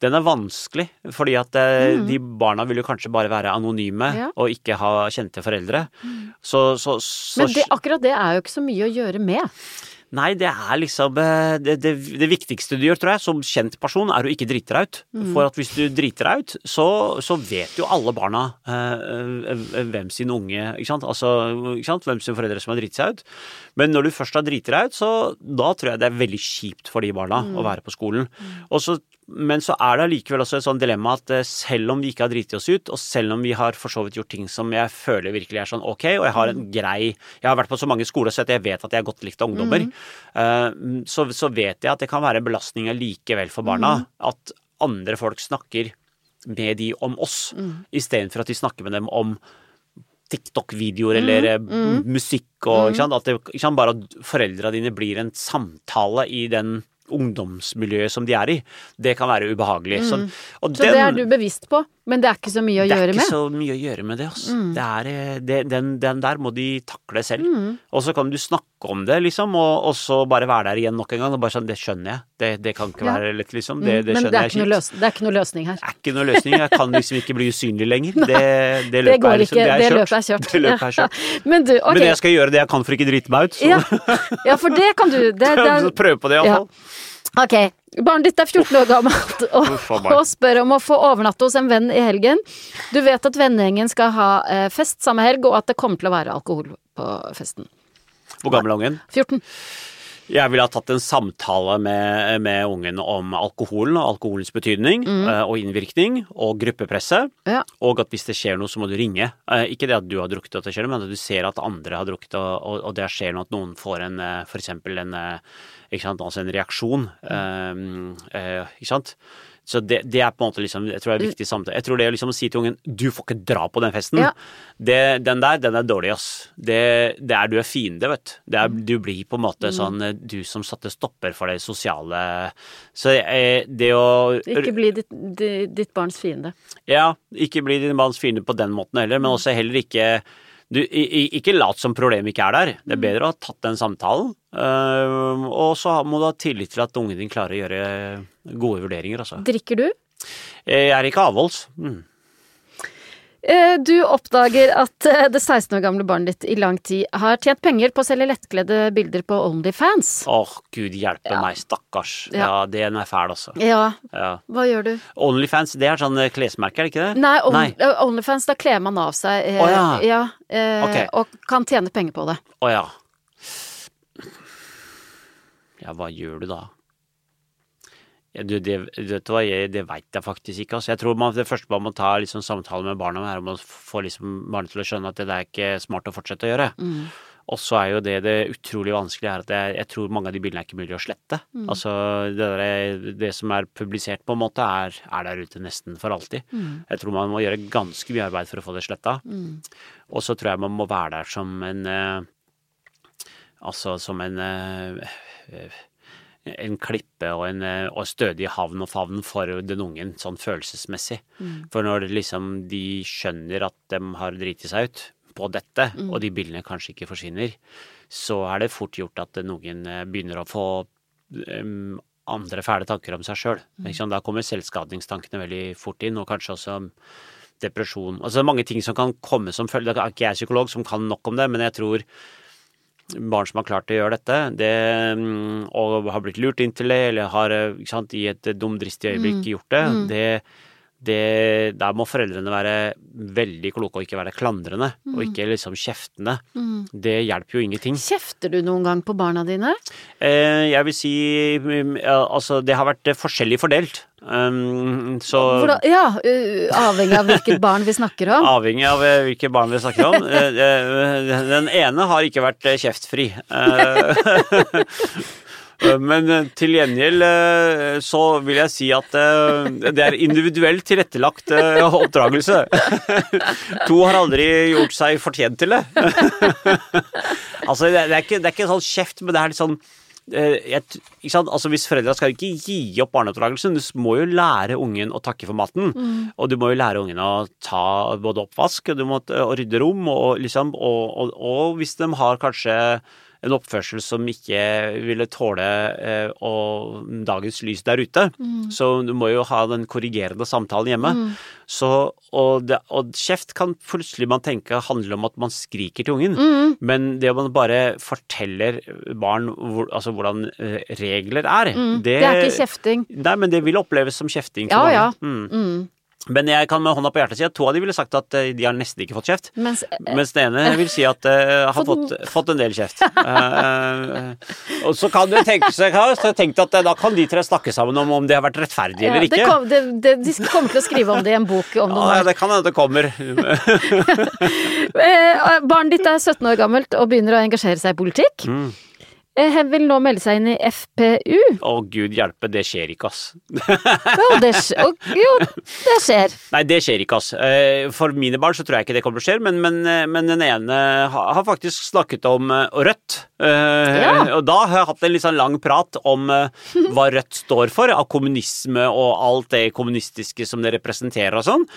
den er vanskelig, fordi at mm. de barna vil jo kanskje bare være anonyme Ja. og ikke ha kjente foreldre. Så, så, så Men det, akkurat det er jo ikke så mye å gjøre med. Nei, det er liksom eh, det, det, det viktigste du gjør, tror jeg, som kjent person, er å ikke drite deg ut. For at hvis du driter deg ut, så, så vet jo alle barna eh, eh, hvem sin unge ikke sant? Altså, ikke sant? Hvem sin foreldre som har driti seg ut. Men når du først har driti deg ut, så da tror jeg det er veldig kjipt for de barna å være på skolen. Og så men så er det allikevel også et sånn dilemma at eh, selv om vi ikke har driti oss ut, og selv om vi har for så vidt gjort ting som jeg føler virkelig er sånn ok, og jeg har en grei Jeg har vært på så mange skoler så jeg vet at jeg er godt likt av ungdommer, eh, så, så vet jeg at det kan være en belastning allikevel for barna at andre folk snakker med de om oss, istedenfor at de snakker med dem om TikTok-videoer eller eh, musikk og ikke sant? At det, ikke sant? Bare at foreldra dine blir en samtale i den ungdomsmiljøet som de er i. Det kan være ubehagelig. Så, og Så det er du bevisst på, men det er ikke så mye å gjøre med? det er ikke med. Mm. så mye å gjøre med det. Altså. det, er, eh, det den, den der må de takle selv. Mm. Og så kan du snakke om det, liksom, og, og så bare være der igjen nok en gang. Og bare sånn, det skjønner jeg. Det, det kan ikke Ja. være lett, liksom. Mm, Det, det men skjønner det er, jeg kjipt. løs, det er ikke noe løsning her. Det er ikke noe løsning. Jeg kan liksom ikke bli usynlig lenger. Det, det Det løpet er liksom, det er løpet er kjørt. Det løpet er kjørt. Men du, ok. Men jeg skal gjøre det jeg kan for ikke drite meg ut. Så Ja, ja, for det kan du. Det, det prøve på det, Ja. iallfall. Ok, barnet ditt er 14 år gammelt og, og spør om å få overnatte hos en venn i helgen. Du vet at vennegjengen skal ha eh, fest samme helg, og at det kommer til å være alkohol på festen. Hvor gammel er ungen? 14. Jeg ville ha tatt en samtale med, med ungen om alkoholen og alkoholens betydning mm. og innvirkning, og gruppepresset. Ja. Og at hvis det skjer noe, så må du ringe. Eh, ikke det at du har drukket, at det skjer noe, men at du ser at andre har drukket, og, og, det skjer noe at noen får en eh, for eksempel en, eh, ikke sant, altså en reaksjon. Mm. eh, ikke sant? Så det, det er på en måte liksom, jeg tror det er viktig samtale. Jeg tror det å liksom å si til ungen du får ikke dra på den festen. Ja. Det, den der, den er dårlig, ass. Det, det er du er fiende, vet du. Er, du blir på en måte sånn eh, du som satte stopper for det sosiale Så eh, det å Ikke bli ditt, ditt barns fiende. ja, ikke bli ditt barns fiende på den måten heller, men også heller ikke du, ikke lat som problemet ikke er der. Det er bedre å ha tatt den samtalen. øh, og så må du ha tillit til at ungen din klarer å gjøre gode vurderinger, altså. Drikker du? Jeg er ikke avholds. Mm. Eh, Du oppdager at eh, det 16 år gamle barnet ditt i lang tid har tjent penger på å selge lettkledde bilder på Onlyfans. Åh, gud hjelpe Ja. meg, stakkars. Ja. Ja, den er fæl, altså. Ja, Ja. hva gjør du? Onlyfans, det er sånn eh, klesmerke, er det ikke det? Nei, on, Nei. Onlyfans, da kler man av seg eh, oh, ja. eh, okay. og kan tjene penger på det. Å ja. Ja, hva gjør du da? Ja, du, det, vet det veit jeg faktisk ikke. Altså. Jeg tror man, Det første man må ta liksom, samtale med barna om, er om å få liksom, barna til å skjønne at det er ikke smart å fortsette å gjøre. Og så er jo det det utrolig vanskelige er at jeg, jeg tror mange av de bildene er ikke mulig å slette. Altså det, der, det som er publisert på en måte, er, er der ute nesten for alltid. Jeg tror man må gjøre ganske mye arbeid for å få det sletta. Og så tror jeg man må være der som en eh, Altså som en eh, en klippe og en eh, og stødig havn og favn for den ungen, sånn følelsesmessig. For når liksom de skjønner at de har driti seg ut på dette, og de bildene kanskje ikke forsvinner, så er det fort gjort at den ungen eh, begynner å få um, andre fæle tanker om seg sjøl. Da kommer selvskadingstankene veldig fort inn, og kanskje også depresjon. Altså mange ting som kan komme som følge Da er ikke jeg psykolog som kan nok om det, men jeg tror barn som har klart å gjøre dette, det, mm, og har blitt lurt inn til det, eller har eh, sant, i et dumdristig øyeblikk gjort det, det, det Der må foreldrene være veldig kloke og ikke være klandrende, og ikke liksom kjeftende. Det hjelper jo ingenting. Kjefter du noen gang på barna dine? Eh, jeg vil si mm, Altså, det har vært eh, forskjellig fordelt. Um, så Hvordan, ja, uh, avhengig av hvilket barn vi snakker om. Avhengig av hvilket barn vi snakker om. Eh, eh, Den ene har ikke vært eh, kjeftfri. Eh, Men eh, til gjengjeld eh, så vil jeg si at det er individuelt tilrettelagt oppdragelse. To har aldri gjort seg fortjent til det. Altså, det er ikke, det er ikke sånn kjeft, men det er litt sånn jeg? Altså Hvis foreldra skal ikke gi opp barneoppdragelsen, du må jo lære ungen å takke for maten. Og du må jo lære ungen å ta både oppvask og du må og rydde rom, og, liksom, og, og, og hvis de har kanskje en oppførsel som ikke ville tåle eh, og dagens lys der ute. Så du må jo ha den korrigerende samtalen hjemme. Så, og, det, og kjeft kan plutselig man tenke handle om at man skriker til ungen. Men det om man bare forteller barn hvor, altså hvordan eh, regler er, det, Det er ikke kjefting. Nei, men det vil oppleves som kjefting Ja, for ja. Men jeg kan med hånda på hjertet si at to av de ville sagt at eh, de har nesten ikke fått kjeft. Mens Mens den ene vil si at uh, har fått, fått en del kjeft. Eh, eh, og så kan du tenke seg så jeg at eh, da kan de tre snakke sammen om om det har vært rettferdig ja, eller ikke. kom, det, det, De kommer til å skrive om det i en bok om noen Ja, år. det kan hende det kommer. Eh, barnet ditt er 17 år gammelt og begynner å engasjere seg i politikk. Mm. Eh, Hen vil nå melde seg inn i FPU. Å gud hjelpe, det skjer ikke, ass. Jo, det, skjer. jo, det skjer. Nei, det skjer ikke, ass. Eh, For mine barn så tror jeg ikke det kommer til å skje, men, men, eh, men den ene har faktisk snakket om eh, Rødt. Eh, Ja. Og da har jeg hatt en litt sånn lang prat om eh, hva Rødt står for, av kommunisme og alt det kommunistiske som det representerer og sånn.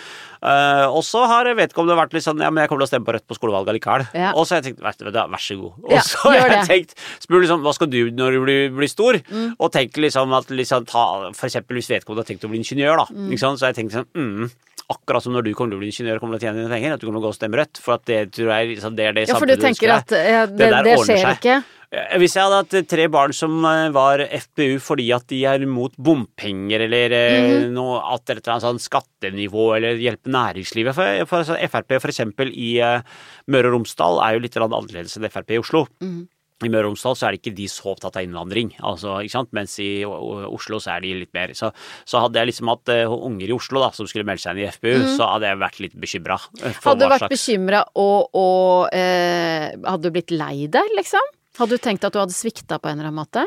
Eh, og så har vedkommende vært litt sånn Ja, men jeg kommer til å stemme på Rødt på skolevalget likevel. Ja. Og så har jeg tenkt, vær, vær så god. Og så har jeg tenkt, spør liksom, hva skal du når du blir, blir stor? Mm. Og tenk liksom at liksom ta, for eksempel hvis vedkommende har tenkt å bli ingeniør, da. Mm. Så jeg tenkt sånn, mm, akkurat som når du kommer til å bli ingeniør og kommer til å tjene dine penger, at du kommer til å gå og stemme Rødt. For at det tror jeg liksom, det er det Ja, for du tenker at ja, det, Det det skjer seg. ikke. Eh, Hvis jeg hadde hatt eh, tre barn som eh, var FPU fordi at de er imot bompenger eller mm -hmm. noe at et eller annet sånn skattenivå eller hjelpe næringslivet For, for altså, Frp for eksempel i uh, Møre og Romsdal er jo litt annerledes enn Frp i Oslo. Mhm. I Møre og Romsdal så er det ikke de så opptatt av innvandring, altså, ikke sant? mens i Oslo så er de litt mer Så, så hadde jeg liksom hatt uh, unger i Oslo da, som skulle melde seg inn i FPU, så hadde jeg vært litt bekymra. Hadde du vært bekymra og, og eh, Hadde du blitt lei deg, liksom? Hadde du tenkt at du hadde svikta på en eller annen måte?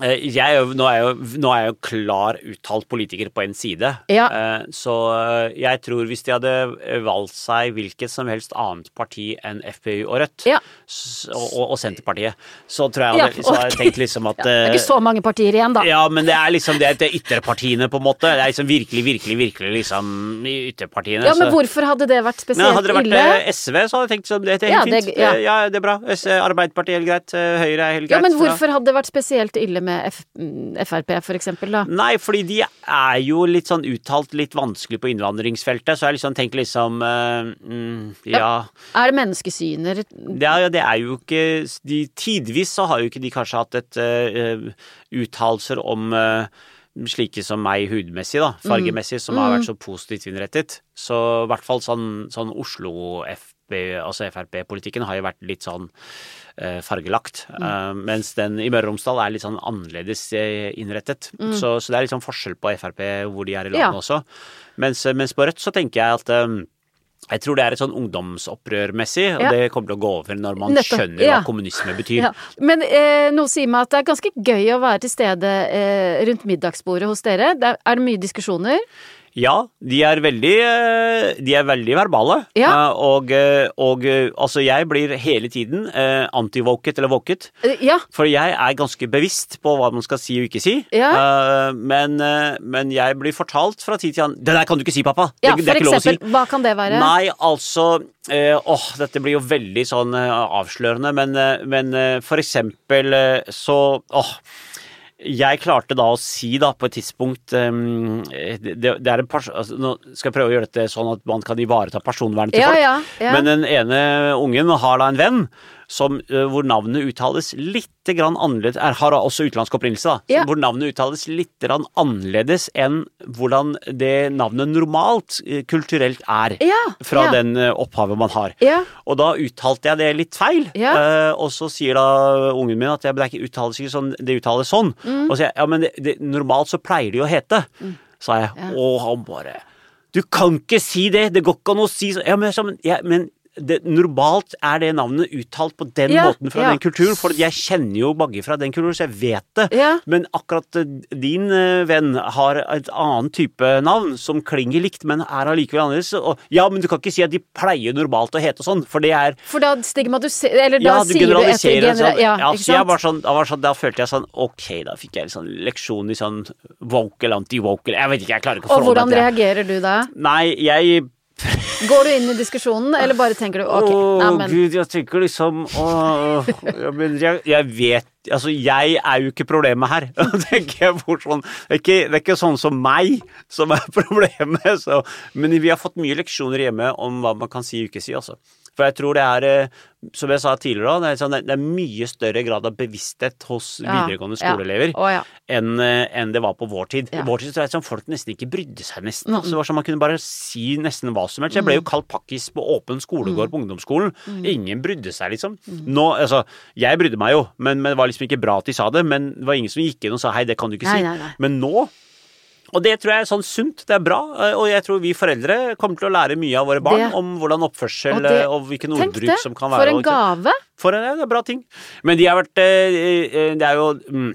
Eh, Jeg, nå, er jeg nå er jeg jo klar uttalt politiker på en side. Ja. Eh, Så eh, jeg tror hvis de hadde valgt seg hvilket som helst annet parti enn FPU og Rødt, Ja. og, og, Senterpartiet, så tror jeg Ja, hadde, så hadde jeg tenkt liksom at Ja, det er ikke så mange partier igjen, da. ja, men det er liksom det, det er ytterpartiene, på en måte. Det er liksom virkelig, virkelig, virkelig liksom ytterpartiene. Ja, men så- hvorfor hadde det vært men ille? hadde det vært ille? SV, så hadde jeg tenkt sånn, det er helt Ja, det- fint. ja. Ja, det er bra. Arbeiderpartiet er helt greit. Høyre er helt greit. Ja, men hvorfor hadde det vært spesielt ille med F mm, Frp, for eksempel, da? Nei, fordi de er jo litt sånn uttalt litt vanskelig på innvandringsfeltet, så jeg liksom tenker liksom uh, mm, Ja. Er det menneskesyner Det er, det er jo ikke de, Tidvis så har jo ikke de kanskje hatt et uh, uttalelser om uh, slike som meg hudmessig, da, fargemessig, som har vært så positivt innrettet. Så i hvert fall sånn, sånn Oslo-FB, altså Frp-politikken, har jo vært litt sånn fargelagt. Eh, mens den i Møre og Romsdal er litt sånn annerledes innrettet. innrettet. Så, så det er litt sånn forskjell på Frp hvor de er i landet Ja. også. Mens, mens på Rødt så tenker jeg at um, jeg tror det er et sånn ungdomsopprørmessig, og Ja. det kommer til å gå over når man Nettopp, skjønner ja. hva kommunisme betyr. Ja. Men eh, noe sier meg at det er ganske gøy å være til stede eh, rundt middagsbordet hos dere. Det er, er det mye diskusjoner? Ja, de er veldig, eh, de er veldig verbale. Ja. Eh, Og, eh, og altså, jeg blir hele tiden antivoket eller. Eh, Ja. For jeg er ganske bevisst på hva man skal si og ikke si. Ja. Men, men jeg blir fortalt fra tid til annen Det der kan du ikke si, pappa! ja, det, det er ikke lov å si. Hva kan det være? Nei, altså Åh, dette blir jo veldig sånn avslørende, men, men for eksempel så Åh. Jeg klarte da å si da på et tidspunkt um, det, det er en pers altså, Nå skal jeg prøve å gjøre dette sånn at man kan ivareta personvernet til Ja, folk. ja, ja. Men den ene ungen har da en venn som, eh, hvor navnet uttales litt grann annerledes er, Har også utenlandsk opprinnelse, da. Ja. Hvor navnet uttales litt grann annerledes enn hvordan det navnet normalt eh, kulturelt er Ja, fra ja. den eh, opphavet man har. Ja. Og da uttalte jeg det litt feil. Eh, og så sier da ungen min at jeg, det, ikke uttales ikke sånn, det uttales sånn. Mm. Og så sier jeg ja, men det, det, normalt så pleier det jo å hete. Sa jeg. Og han bare Du kan ikke si det! Det går ikke an å si sånn. Ja, men, ja, men det, normalt er det navnet uttalt på den Ja, måten fra ja. den kulturen, for jeg kjenner jo mange fra den kulturen, så jeg vet det. Ja. Men akkurat eh, din eh, venn har et annen type navn som klinger likt, men er allikevel annerledes. Og, ja, men du kan ikke si at de pleier normalt å hete sånn, for det er For da stigmatiserer Eller da sier du etter genera... sånn, Ja, ja, ikke sant? var sånn, da, var sånn, da følte jeg sånn Ok, da fikk jeg en sånn leksjon i sånn woke eller anti-woke eller Jeg vet ikke, jeg klarer ikke å forholde hvordan meg til det. reagerer du da? Nei, jeg Går du inn i diskusjonen, eller bare tenker du ok, Å, nei, men gud, jeg tenker liksom Åh, ja, men jeg, jeg vet Altså, jeg er jo ikke problemet her. tenker jeg fort sånn. Det er, ikke, det er ikke sånn som meg som er problemet. Så. Men vi har fått mye leksjoner hjemme om hva man kan si og ikke si, altså. For jeg tror det er, eh, som jeg sa tidligere, òg, det er, sånn, det er mye større grad av bevissthet hos videregående skoleelever ja. ja. enn en det var på vår tid. I vår tid så er det sånn folk nesten ikke brydde seg nesten. Altså, det var sånn Man kunne bare si nesten hva som helst. Jeg ble jo kalt pakkis på åpen skolegård Mm. på ungdomsskolen. Ingen brydde seg, liksom. Nå, altså, jeg brydde meg jo, men, men det var liksom ikke bra at de sa det. Men det var ingen som gikk inn og sa hei, det kan du ikke Nei, si. nei, nei. Men nå og det tror jeg er sånn sunt, det er bra, eh, og jeg tror vi foreldre kommer til å lære mye av våre barn Det- om hvordan oppførsel Og det- og, hvilken ordbruk som kan være. Tenk det, For en gave! for en, ja, det er bra ting. Men de har vært eh, eh, Det er jo mm,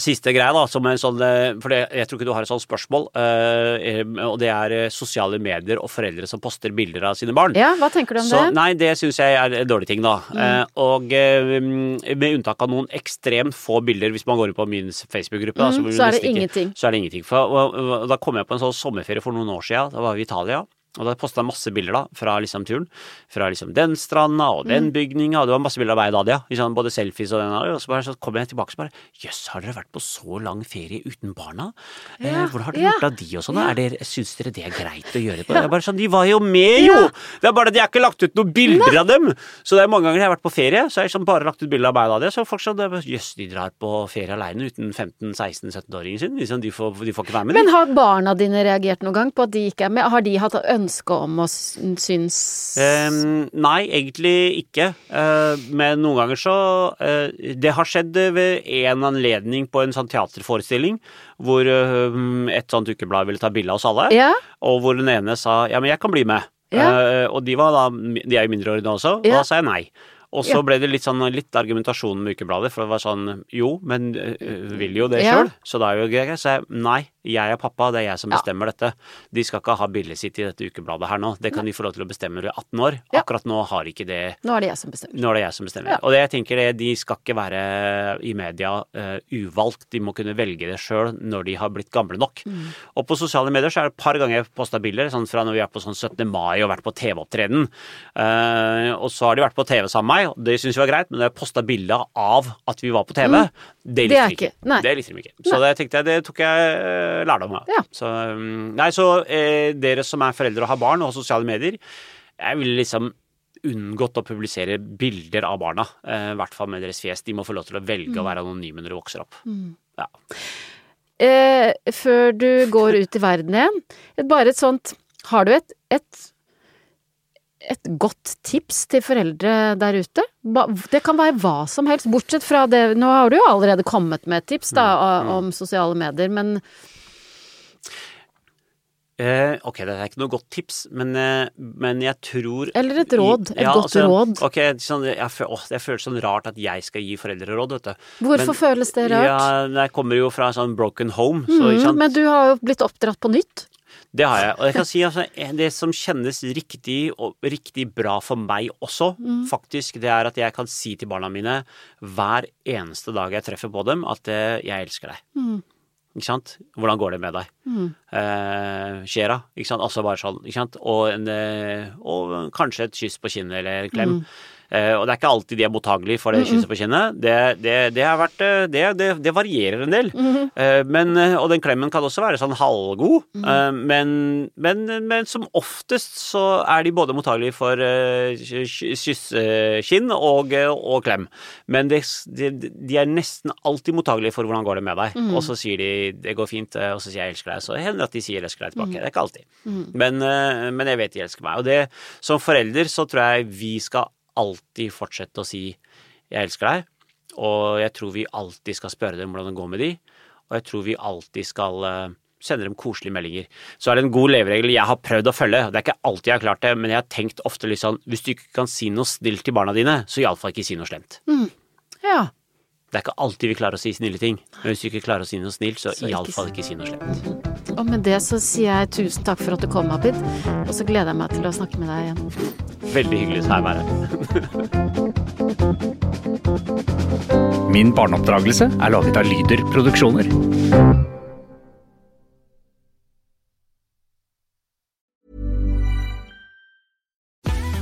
Siste greia, da, som en sånn eh, For det, jeg tror ikke du har et sånt spørsmål. eh, eh, og det er sosiale medier og foreldre som poster bilder av sine barn. Ja, hva tenker du om Så, det? Mm. nei, det syns jeg er en dårlig ting, da. Eh, og eh, mm, med unntak av noen ekstremt få bilder, hvis man går inn på min Facebook-gruppe, Mm, så, så er det ingenting. Så er det ingenting. For, og, og, da kom jeg på en sånn sommerferie for noen år siden. Da var vi i Italia. Og da posta jeg masse bilder da, fra liksom turen. Fra liksom den stranda og Mm. den bygninga. Og det var masse bilder av meg da, ja. Liksom, både selfies og den. Og så, bare, så kom jeg tilbake og bare Jøss, har dere vært på så lang ferie uten barna? Eh, Ja, hvordan har dere ja. gjort av de og sånn? Ja. Syns dere det er greit å gjøre det på? Jeg bare sånn, De var jo med, jo! Det er bare at jeg har ikke lagt ut noen bilder av dem! Så det er mange ganger jeg har vært på ferie, så har jeg liksom bare lagt ut bilder av meg da, ja. Så folk sånn Jøss, de drar på ferie aleine uten 15-16-17-åringen sin. Liksom, de, får, de får ikke være med. Men har barna dine reagert noen gang på at de ikke er med? Har de hatt ønske om å synes Ehm, nei, egentlig ikke. Uh, men noen ganger så uh, Det har skjedd ved en anledning på en sånn teaterforestilling hvor uh, et sånt ukeblad ville ta bilde av oss alle. Ja? Og hvor den ene sa ja, men jeg kan bli med. Ja. Eh, og de var da De er jo mindreårige nå også, og Ja. da sa jeg nei. Og så ble det litt sånn litt argumentasjon med ukebladet, for det var sånn jo, men øh, vil jo det sjøl, så da er jo greit. Så jeg nei, Jeg er pappa, det er jeg som Ja. bestemmer dette. De skal ikke ha bildet sitt i dette ukebladet her nå. Det kan de få lov til å bestemme når de er 18 år. Ja. Akkurat nå har ikke det Nå er det jeg som bestemmer. Nå er det jeg som bestemmer. Ja. Og det, jeg tenker det, de skal ikke være i media uh, uvalgt. De må kunne velge det sjøl når de har blitt gamle nok. Mm. Og på sosiale medier så er det et par ganger jeg posta bilder, sånn fra når vi er på sånn 17. mai og vært på TV-opptreden. Uh, og så har de vært på TV sammen med meg, og det syns vi var greit, men når jeg posta bilde av at vi var på TV, det Mm. Det likte er de ikke. nei. Det likte de ikke. Så det tenkte jeg, det tok jeg eh, lærdom av. Ja. Så, mm, nei, så eh, dere som er foreldre og har barn og har sosiale medier, jeg vil liksom unngått å publisere bilder av barna, eh, i hvert fall med deres fjes. De må få lov til å velge å være anonyme når de vokser opp. Ja. Eh, før du går ut i verden igjen, bare et sånt Har du et, et et godt tips til foreldre der ute? Det kan være hva som helst, bortsett fra det Nå har du jo allerede kommet med et tips da, Mm, om sosiale medier, men Eh, ok, det er ikke noe godt tips, men, eh, men jeg tror Eller et råd. Et Ja, godt altså, råd. Ok, sånn, jeg, fø- åh, det føles sånn rart at jeg skal gi foreldre råd, vet du. Hvorfor Men- føles det rart? Ja, jeg kommer jo fra sånn broken home, så Mm, men du har jo blitt oppdratt på nytt. Det har jeg. Og jeg kan si altså, det som kjennes riktig og riktig bra for meg også, Mm. faktisk, det er at jeg kan si til barna mine hver eneste dag jeg treffer på dem, at eh, jeg elsker deg. Mm. Ikke sant? Hvordan går det med deg? Eh, Skjera, ikke sant? Altså bare sånn, ikke sant? Og, en, eh, og kanskje et kyss på kinnet eller en klem. Mm. Eh, og det er ikke alltid de er mottagelige for det kysset på kinnet. Det, det, det har vært eh, det, det, det varierer en del. Mm-hmm. Eh, men, og den klemmen kan også være sånn halvgod. Mm. Eh, men, men, men som oftest så er de både mottagelige for kysskinn og, og klem. Men de, de er nesten alltid mottagelige for hvordan går det med deg. Mm. Og så sier de 'det går fint', og så sier jeg elsker deg'. Så hender det at de sier elsker deg' Mm. tilbake. Det er ikke alltid. Men, eh, men jeg vet de elsker meg. Og det, som forelder så tror jeg vi skal alltid fortsette å si 'jeg elsker deg'. Og jeg tror vi alltid skal spørre dem hvordan det går med de. Og jeg tror vi alltid skal eh, sende dem koselige meldinger. Så er det en god leveregel jeg har prøvd å følge. Det er ikke alltid jeg har klart det, men jeg har tenkt ofte litt sånn Hvis du ikke kan si noe snilt til barna dine, så iallfall ikke si noe slemt. Ja. Det er ikke alltid vi klarer å si snille ting, men hvis du ikke klarer å si noe snilt, så, Så iallfall ikke si noe slemt. Og med det så sier jeg tusen takk for at du kom, Abid. Og så gleder jeg meg til å snakke med deg igjen. Veldig hyggelig så her. Min barneoppdragelse er laget av Lyder Produksjoner.